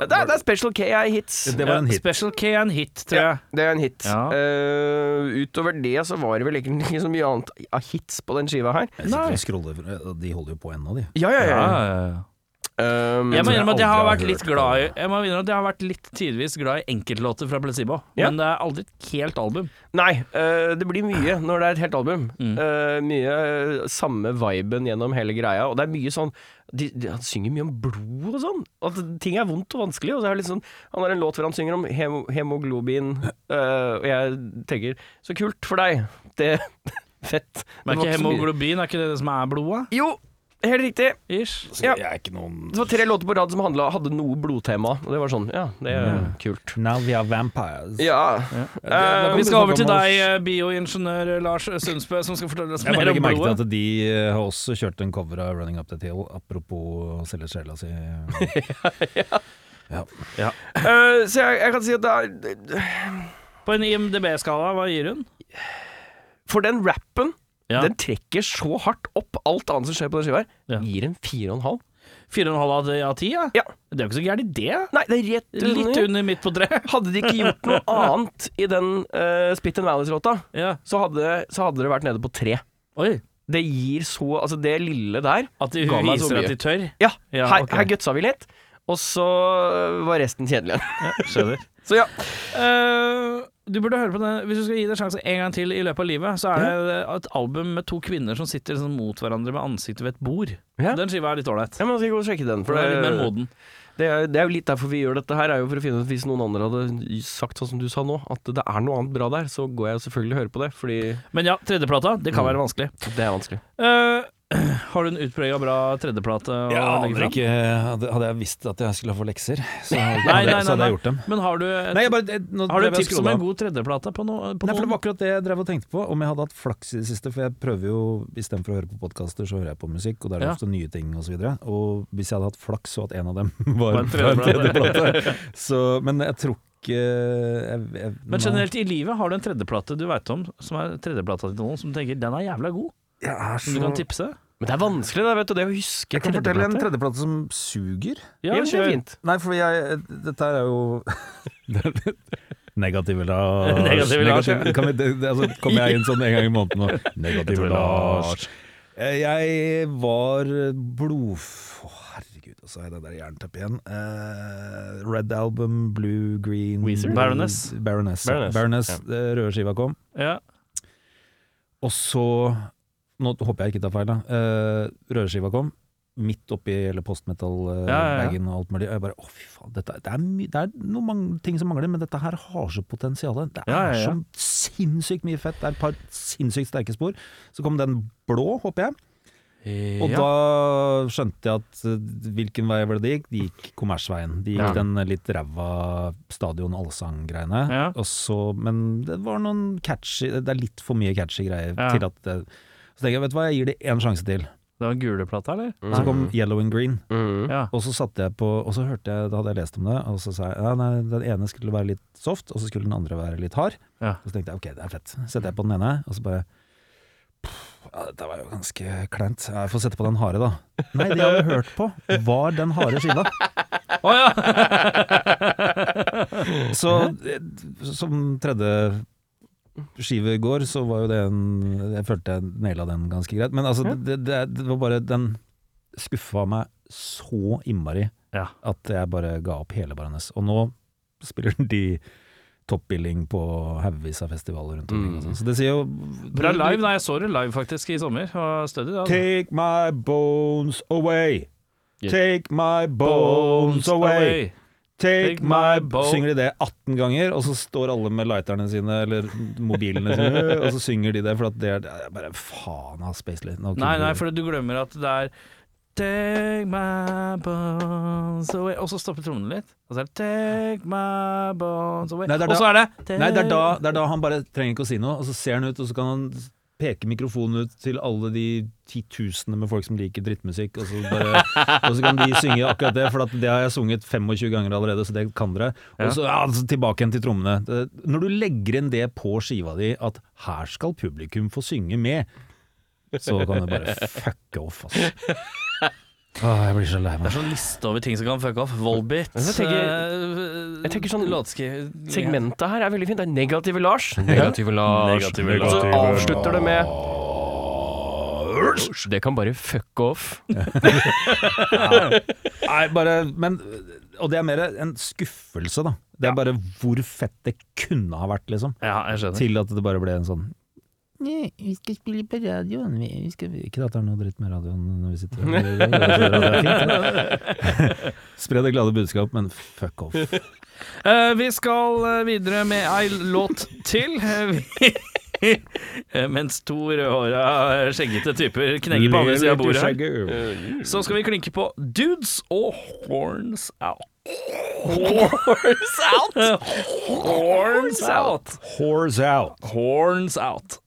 S2: Det, er, det er Special K er hits.
S1: Det var en hit.
S3: Special K en hit, tror
S2: Ja,
S3: jeg.
S2: det er en hit.
S3: Ja.
S2: Uh, utover det så var det vel egentlig ikke så mye annet av hits på den skiva her.
S1: Jeg sitter og scroller, de holder jo på ennå, de.
S2: Ja, ja,
S3: Ja,
S2: ja.
S3: ja, ja.
S2: Um,
S3: Jeg må innrømme at jeg har vært litt glad i Jeg må innrømme at jeg har vært litt tidvis glad i enkeltlåter fra Placebo,
S2: Ja.
S3: men det er aldri et helt album.
S2: Nei, uh, det blir mye når det er et helt album.
S3: Mm.
S2: Uh, mye samme viben gjennom hele greia, og det er mye sånn de, de, Han synger mye om blod og sånn. At ting er vondt og vanskelig. Og så er litt sånn Han har en låt hvor han synger om hemo, hemoglobin, øh, og jeg tenker Så kult for deg. Det fett.
S3: Men er ikke hemoglobin er ikke det det som er blodet?
S2: Jo, helt riktig.
S3: Ish.
S2: Ja.
S1: Jeg er ikke noen
S2: Det var tre låter på rad som handla, hadde noe blodtema. Og det var sånn, ja, det er kult.
S1: Now we are vampires.
S2: Ja.
S3: Eh, vi skal over til deg, eh, bioingeniør Lars Sundsbø, som skal fortelle oss
S1: Jeg
S3: mer
S1: om
S3: om
S1: legger merke til
S3: blodet.
S1: at de eh, har også kjørt en cover av 'Running Up The Hill', apropos å selge sjela si. ja.
S2: Eh, så jeg, jeg kan si at det er
S3: På en IMDb-skala, hva gir hun?
S2: For den rappen,
S3: Ja.
S2: den trekker så hardt opp alt annet som skjer på den skiva her.
S3: Ja.
S2: Gir en fire og en halv.
S3: Fire og en halv av- ti, ja?
S2: Ja.
S3: Det er jo ikke så gærent, det.
S2: Nei, det er rett
S3: Litt
S2: under.
S3: under midt på treet.
S2: Hadde de ikke gjort noe annet i den uh, Spit and Valleys-låta,
S3: Ja.
S2: så, så hadde det vært nede på tre.
S3: Oi.
S2: Det gir så Altså, det lille der
S3: At de
S2: Ga meg så mye.
S3: at de tør.
S2: Ja,
S3: Ja,
S2: her,
S3: okay.
S2: her gutsa vi litt. Og så var resten kjedelig.
S3: Skjønner.
S2: Så ja.
S3: Uh, du burde høre på den. Hvis du skal gi det en sjanse en gang til i løpet av livet, så er det et album med to kvinner som sitter liksom mot hverandre med ansiktet ved et bord.
S2: Ja.
S3: Den skiva er litt ålreit.
S2: ja, man skal gå og sjekke den.
S3: For det er litt mer moden.
S2: det, er, det er jo litt derfor vi gjør dette her, er jo for å finne ut hvis noen andre hadde sagt sånn som du sa nå, at det er noe annet bra der, så går jeg selvfølgelig og hører på det, fordi
S3: Men ja, tredjeplata, det kan
S2: Mm.
S3: være vanskelig.
S2: det er vanskelig.
S3: Eh, har du en utprega bra tredjeplate
S1: Ja,
S3: fram?
S1: ikke Hadde hadde jeg visst at jeg skulle få lekser, så hadde,
S3: Nei, nei,
S1: så hadde jeg gjort dem.
S3: Men har du et,
S1: Nei, bare, nå
S3: har du et tips
S1: og
S3: om en god tredjeplate på, no, på
S1: Nei, for det var akkurat det jeg drev og tenkte på. Om jeg hadde hatt flaks i det siste. For jeg prøver jo, istedenfor å høre på podkaster, så hører jeg på musikk, og da er det
S3: Ja.
S1: ofte nye ting osv. Og, så og hvis jeg hadde hatt flaks, så at en av dem var,
S3: en tredjeplate.
S1: så, Men jeg tror jeg, jeg,
S3: Men generelt i livet, har du en tredjeplate du veit om, som er tredjeplata til noen, som du tenker den er jævla god,
S1: jeg er
S3: så du kan tipse?
S2: Men det er vanskelig, da, vet du, det å huske
S1: Jeg kan fortelle en
S2: tredjeplate.
S1: tredjeplate som suger.
S2: Ja, det er
S3: kjør.
S2: fint.
S1: Nei, for jeg Dette er jo Negative Lars.
S3: Negative Lars, ja.
S1: Kan vi, det, det, altså, Kommer jeg inn sånn en gang i måneden og Negative Lars. Eh, Jeg var blodf... Å, herregud, og så har jeg det der jernteppet igjen. Eh, Red Album, Blue, Green
S2: Weezer?
S3: Baroness.
S1: Baroness, Baroness.
S2: Baroness,
S1: Baroness
S2: ja.
S1: eh, Røde skiva kom.
S3: Ja.
S1: Og så Nå håper jeg ikke tar feil, da. Uh, røreskiva kom. Midt oppi hele
S3: Ja, ja, ja.
S1: og alt mulig. Og jeg bare å, fy faen. Dette, det er, det er noen mange ting som mangler, men dette her har så potensial. Det er så sinnssykt mye fett. Det er et par sinnssykt sterke spor. Så kom den blå, håper jeg. Og
S3: ja.
S1: da skjønte jeg at eh, hvilken vei var det det gikk? De gikk kommersveien. De gikk
S2: Ja.
S1: den litt ræva stadion allsang-greiene.
S3: Ja.
S1: Men det var noen catchy Det er litt for mye catchy greier til at det, Så tenker jeg, vet du hva, jeg gir det én sjanse til.
S3: Det var gule plata, eller?
S1: Så kom Yellow and Green,
S2: Mm.
S3: Ja.
S1: og så satte jeg på Og så hørte jeg, da hadde jeg lest om det, og så sa jeg ja, nei, den ene skulle være litt soft, og så skulle den andre være litt hard.
S3: Ja.
S1: Og så tenkte jeg ok, det er fett. Setter jeg på den ene, og så bare ja, Dette var jo ganske kleint. Jeg får sette på den harde, da. Nei, det jeg hadde hørt på, var den harde skiva.
S3: Å ja!
S1: Så eh, som tredje skive går, så var jo det en Jeg følte jeg naila den ganske greit. Men altså, det, det, det var bare Den skuffa meg så innmari
S3: Ja.
S1: at jeg bare ga opp hele Baroness. Og nå spiller de toppbilling på haugevis av festivaler rundt omkring. og sånn. Så det sier jo
S3: Bra live. Nei, jeg så det live faktisk i sommer. Stødig, da.
S1: Take my bones away.
S2: Yeah.
S1: Take my bones away. Take
S3: Take
S1: my
S3: boat bo-
S1: Synger de det 18 ganger, og så står alle med lighterne sine eller mobilene sine, og så synger de det, for det er, det er bare faen av Spacely. Okay.
S3: Nei, nei, for du glemmer at det er Take my bones away Og så stopper trommene litt. Og så er det Take my bones away.
S1: Nei, det er
S3: og så er det
S1: Nei, det er, da, det er da han bare trenger ikke å si noe, og så ser han ut, og så kan han peke mikrofonen ut til alle de titusener med folk som liker drittmusikk, og så, bare, og så kan de synge akkurat det, for det har jeg sunget 25 ganger allerede, så det kan dere. Og så ja, så tilbake igjen til trommene. Når du legger inn det på skiva di, at her skal publikum få synge med, så kan du bare fucke off, altså. Åh, jeg blir så lei
S3: Det er sånn liste over ting som kan fucke off. Volbit.
S2: Jeg tenker-
S3: eh,
S2: jeg tenker sånn- Segmentet her er veldig fint. Det er negative Lars. Negative Lars.
S3: Negative
S2: Og så avslutter det med Det kan bare fuck off.
S1: Nei, bare Men Og det er mer en skuffelse, da. Det er bare hvor fett det kunne ha vært, liksom.
S3: Ja, jeg skjønner.
S1: Til at det bare ble en sånn Nei, vi skal spille på radioen. Vi vi skal... Ikke at det er noe dritt med radioen når vi sitter her. Er. Spre det glade budskap, men fuck off.
S3: Uh, vi skal eh, videre med ei låt til. Eh,
S5: Mens to rødhåra, skjeggete typer knegger på andre sida av bordet her. Så skal vi klinke på Dudes og Horns Out. Horns Out? Horns Out.
S1: Horns out.
S5: Horns Out.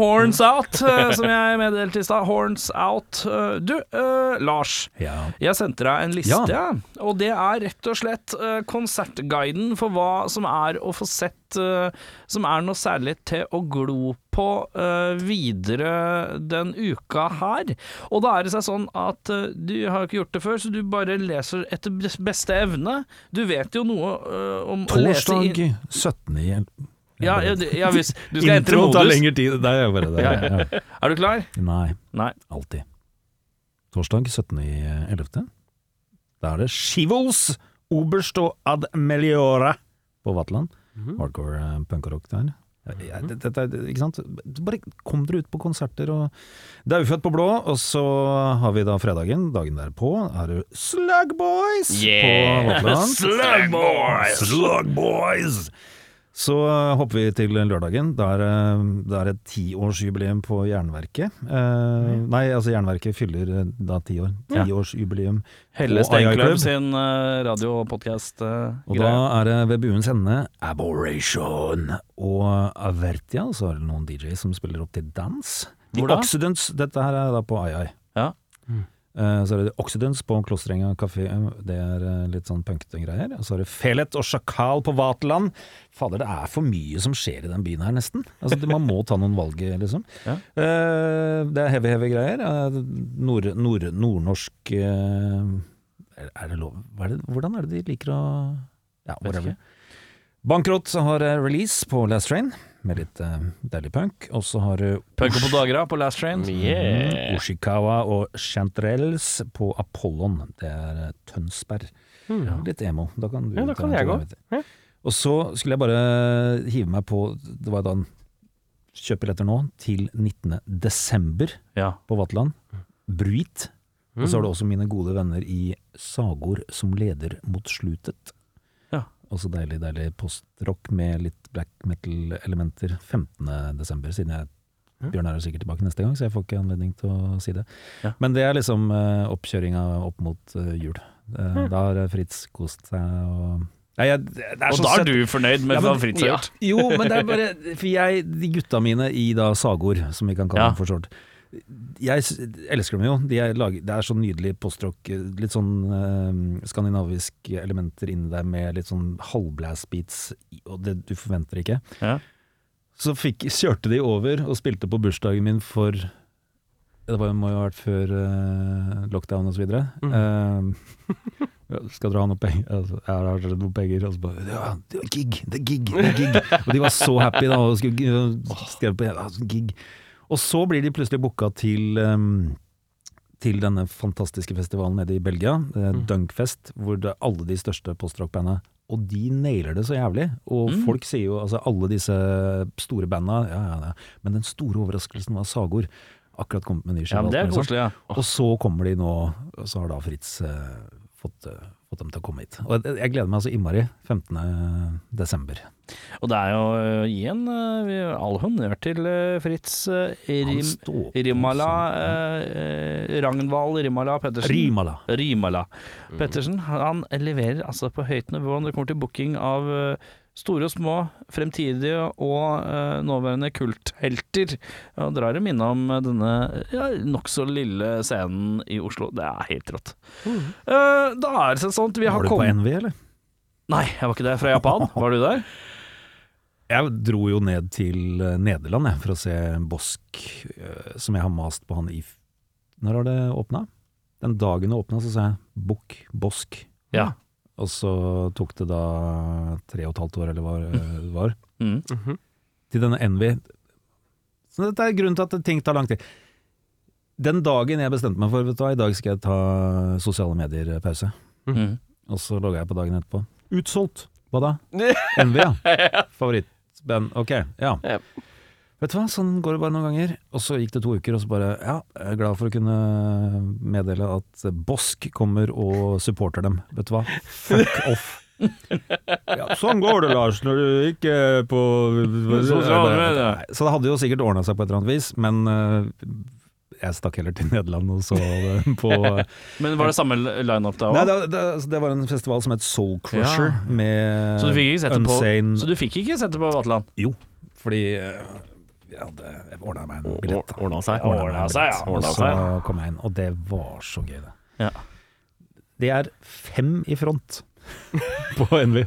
S5: Horns Out, eh, som jeg meddelte i stad. Horns Out. Eh, Du, uh, Lars.
S1: Ja.
S5: Jeg sendte deg en liste,
S1: Ja.
S5: og det er rett og slett uh, konsertguiden for hva som er å få sett uh, Som er noe særlig til å glo på videre den uka her. Og da er det seg sånn at du har ikke gjort det før, så du bare leser etter beste evne. Du vet jo noe om å lese
S1: Torsdag
S5: inn-
S1: 17.
S5: Ja, ja, ja, hvis du skal entre
S1: modus. tar lengre tid. Det er bare det.
S5: Ja,
S1: Ja.
S5: Er du klar?
S1: Nei,
S5: Nei.
S1: alltid. Torsdag 17.11. Da er det Skivels Oberst og Ad Meliora på Vatland. Hardcore uh, punk og rock der. Ja, det, det- dette er- ikke sant? Bare kom dere ut på konserter og Det er Ufødt på blå, og så har vi da fredagen, dagen derpå, er det Slug Boys
S5: Yeah!
S1: på Vatland.
S5: Slug Boys!
S1: Så uh, hopper vi til lørdagen. Da er, uh, det er et tiårsjubileum på Jernverket. Uh, Nei, altså Jernverket fyller uh, da ti år.
S5: Ja.
S1: Tiårsjubileum.
S5: Helle
S1: Og
S5: Steinklubb sin uh, radio- og podkast-greie.
S1: Og da er det ved buens ende Aboration og Avertia. Så er det noen DJ som spiller opp til dans. The
S5: Hvor da?
S1: Occidents. Dette her er da på AI.
S5: Ja.
S1: Eh, Så er det Oxidants på Klosterenga kafé, det er eh, litt sånn punkete greier. Og så er det Felet og Sjakal på Vaterland. Fader, det er for mye som skjer i den byen her, nesten. Altså, man må ta noen valg, liksom.
S3: Ja.
S1: Eh, Det er heavy, heavy greier. Eh, Nord, nord, nordnorsk eh, er- det lov er det, Hvordan er det de liker å Ja, whatever. Bankrott har eh, release på Last Train, med litt uh, deilig punk. Og så har du
S3: Punk på Dagra på Last Train.
S2: Yeah.
S1: Oshikawa og Chanterelles på Apollon. Det er eh, Ja. Litt emo. Da kan du
S2: Ja, da kan jeg gå.
S1: Og så skulle jeg bare hive meg på Det var da en kjøp billetter nå til 19. desember
S3: Ja.
S1: på Vatland. Bruit. Og så har du også mine gode venner i Sagor som leder mot slutet. Også deilig, deilig postrock med litt black metal-elementer 15. desember, siden jeg Bjørn er jo sikkert tilbake neste gang, så jeg får ikke anledning til å si det.
S3: Ja.
S1: Men det er liksom uh, oppkjøringa opp mot uh, jul. Eh, Da har Fritz kost seg og Nei, jeg,
S3: Og
S1: sånn
S3: da er du fornøyd med
S1: Ja,
S3: hva Fritz har
S2: ja.
S3: gjort?
S1: jo, men det er bare For jeg, de gutta mine i da Sagord, som vi kan kalle dem for short Jeg elsker dem jo. De er laget, det er så nydelig postrock. Litt sånn eh, skandinaviske elementer inni der med litt sånn halvblast-beats, og det du forventer ikke.
S3: Ja.
S1: Så fikk, kjørte de over og spilte på bursdagen min for Det var, må jo ha vært før eh, lockdown og så videre. Eh, ja, skal dere ha noe penger? Altså, jeg har noen noe penger? Og så bare Ja, det er gig! Det er gig! Det er gig! og de var så happy da, og og skrev på sånn gig. Og så blir de plutselig booka til um, til denne fantastiske festivalen nede i Belgia, eh, Dunkfest, hvor det er alle de største postrock-banda og de nailer det så jævlig. Og
S3: Mm.
S1: folk sier jo altså alle disse store banda, ja, ja, ja. Men den store overraskelsen var Sagor. Akkurat kommet med ny skive.
S3: Ja.
S1: Og så kommer de nå, og så har da Fritz eh, fått, eh, fått dem til å komme hit. Og jeg, gleder meg altså innmari. 15. desember.
S3: Og det er jo å gi en uh, all honnør til eh, Fritz uh, Rim, Rimala eh, Ragnvald Rimala Pettersen.
S1: Rimala.
S3: Rimala Pettersen. Han leverer altså på høyt nivå når det kommer til booking av eh, store og små, fremtidige og eh, nåværende kulthelter. Og drar dem innom eh, denne ja, nokså lille scenen i Oslo. Det er helt rått. Eh, da er det sånn at vi har kommet
S1: Var du på NV, eller?
S3: Nei, jeg var ikke det. Fra Japan. Var du der?
S1: Jeg dro jo ned til eh, Nederland jeg, for å se Bosk, eh, som jeg har mast på han i Når har det åpna? Den dagen det åpna, så sa jeg Bukk, Bosk.
S3: Ja.
S1: Og så tok det da tre og et halvt år, eller hva det var,
S3: Mm.
S1: til denne Envy. Så dette er grunnen til at ting tar lang tid. Den dagen jeg bestemte meg for, vet du hva, i dag skal jeg ta sosiale medier-pause.
S3: Mm.
S1: Og så logga jeg på dagen etterpå. Utsolgt! Hva da? Envy, ja. Favorittband. Ok, ja.
S2: Ja.
S1: Vet du hva, sånn går det bare noen ganger. Og så gikk det to uker, og så bare Ja, jeg er glad for å kunne meddele at Bosk kommer og supporter dem. Vet du hva? Fuck off. Ja, sånn går det, Lars, når du ikke er på
S3: Sosiale medier.
S1: Så det hadde jo sikkert ordna seg på et eller annet vis, men øh, jeg stakk heller til Nederland og så på
S3: Men var det samme line-up da
S1: Nei, det, det, altså, det var en festival som het Soul Crusher,
S3: Ja.
S1: med
S3: Så du fikk ikke sette det på
S1: Unsane
S3: Så du fikk ikke sett det på Vatland?
S1: Jo, fordi øh, jeg hadde ordna meg en billett.
S2: Ordna seg.
S3: Ordna seg, ja.
S1: Og så kom jeg inn, og det var så gøy, det.
S3: Ja.
S1: Det er fem i front på Envy.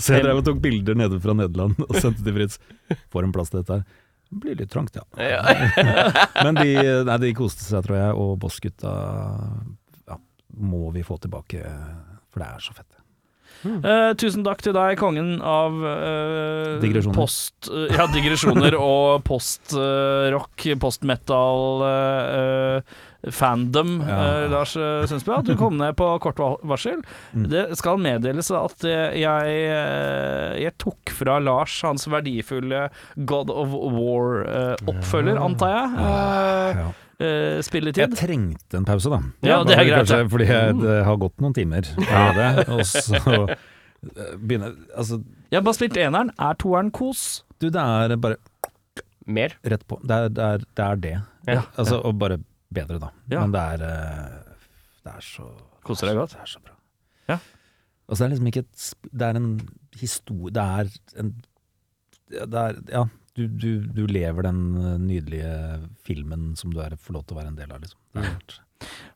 S1: Så jeg drev og tok bilder nede fra Nederland og sendte til Fritz. Får en plass til dette her. Det blir litt trangt, ja. Men de, nei, de koste seg, tror jeg, og Boss-gutta ja, må vi få tilbake, for det er så fett.
S3: Eh, tusen takk til deg, kongen av uh,
S1: Digresjoner.
S3: Post, uh, ja, digresjoner og postrock, postmetal fandom,
S1: Ja.
S3: eh, Lars uh, Sundsbø. At du kom ned på kort varsel.
S1: Mm.
S3: Det skal meddeles at eh, jeg, eh, jeg tok fra Lars hans verdifulle God of War-oppfølger, antar jeg. Eh,
S1: Ja.
S3: eh, spilletid.
S1: Jeg trengte en pause, da.
S3: Ja, det er greit,
S1: Kanskje,
S3: ja.
S1: fordi jeg, det har gått noen timer Det, og så eh, begynner Altså,
S3: Jeg har bare spilt eneren. Er toeren kos?
S1: du, det er bare
S2: Mer.
S1: rett på. Det er det. Er, det, er det.
S2: Ja.
S1: Altså, og bare bedre, da.
S3: Ja.
S1: Men det er eh, Det er så
S3: Koser deg godt?
S1: Det er så bra.
S3: Ja.
S1: Altså, det er liksom ikke et Det er en historie Det er en Det er Ja, du, du, du lever den eh, nydelige filmen som du er, får lov til å være en del av, liksom. Det er helt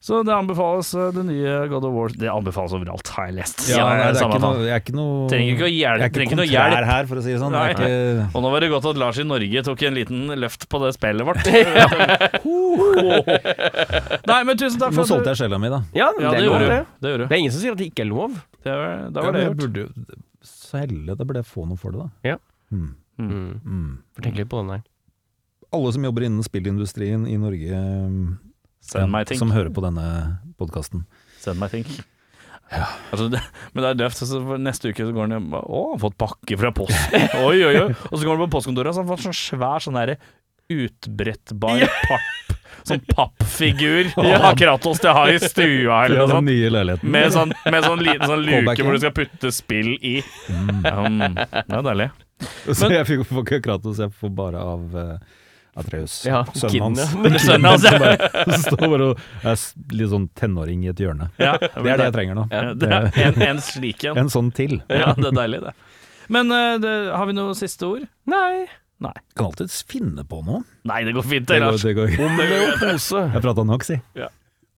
S3: Så det anbefales eh, det nye God of War Det anbefales overalt, har jeg lest.
S1: Ja, nei, det er ikke noe, jeg er ikke noe
S3: Trenger ikke å hjelpe-
S1: Jeg er ikke kontrær her, for å si det sånn. Jeg er ikke,
S3: Og nå var det godt at Lars i Norge tok en liten løft på det spillet vårt. Nei, men tusen takk for Nå
S1: solgte jeg sjela mi, da.
S2: Ja,
S3: Ja,
S2: det
S3: det
S2: er lov,
S3: gjorde du. Det gjorde du.
S2: Det er ingen som sier at det ikke er lov.
S3: Det var, da var
S1: ja,
S3: det
S1: jeg
S3: gjort.
S1: burde jo selge det, burde jeg få noe for det, da.
S2: Ja. Mm.
S1: Mm.
S2: Mm. Tenk litt på den der.
S1: Alle som jobber innen spillindustrien i Norge,
S3: Send meg ting.
S1: som hører på denne podkasten.
S3: Send meg ting. Altså, det, men det er døvt. Så neste uke så går han hjem Å, han har fått pakke fra posten. Oi, oi, oi. Og så går han på postkontoret og så har han fått sånn svær sånn derre utbrettbar papp Sånn pappfigur av Kratos til å ha i stua eller noe sånt. Med sånn, med sånn liten sånn luke hvor du skal putte spill i. Um, det er deilig.
S1: Så jeg fikk får ikke Kratos, jeg får bare av uh, Atreus.
S2: Ja,
S1: sønnen hans.
S2: ja.
S3: Sønnen hans, ja.
S1: Står bare og er litt sånn tenåring i et hjørne.
S3: Ja,
S1: Det er det jeg trenger nå.
S3: Ja, det er en, en slik en.
S1: En sånn til.
S3: Ja, det er deilig, det. Men uh, det, har vi noe siste ord?
S2: Nei.
S3: Nei.
S1: Kan alltids finne på noe.
S3: Nei, det går fint,
S1: Det
S3: det,
S1: går, det går.
S2: Om det er pose.
S1: Jeg prata nok, si.
S3: Ja.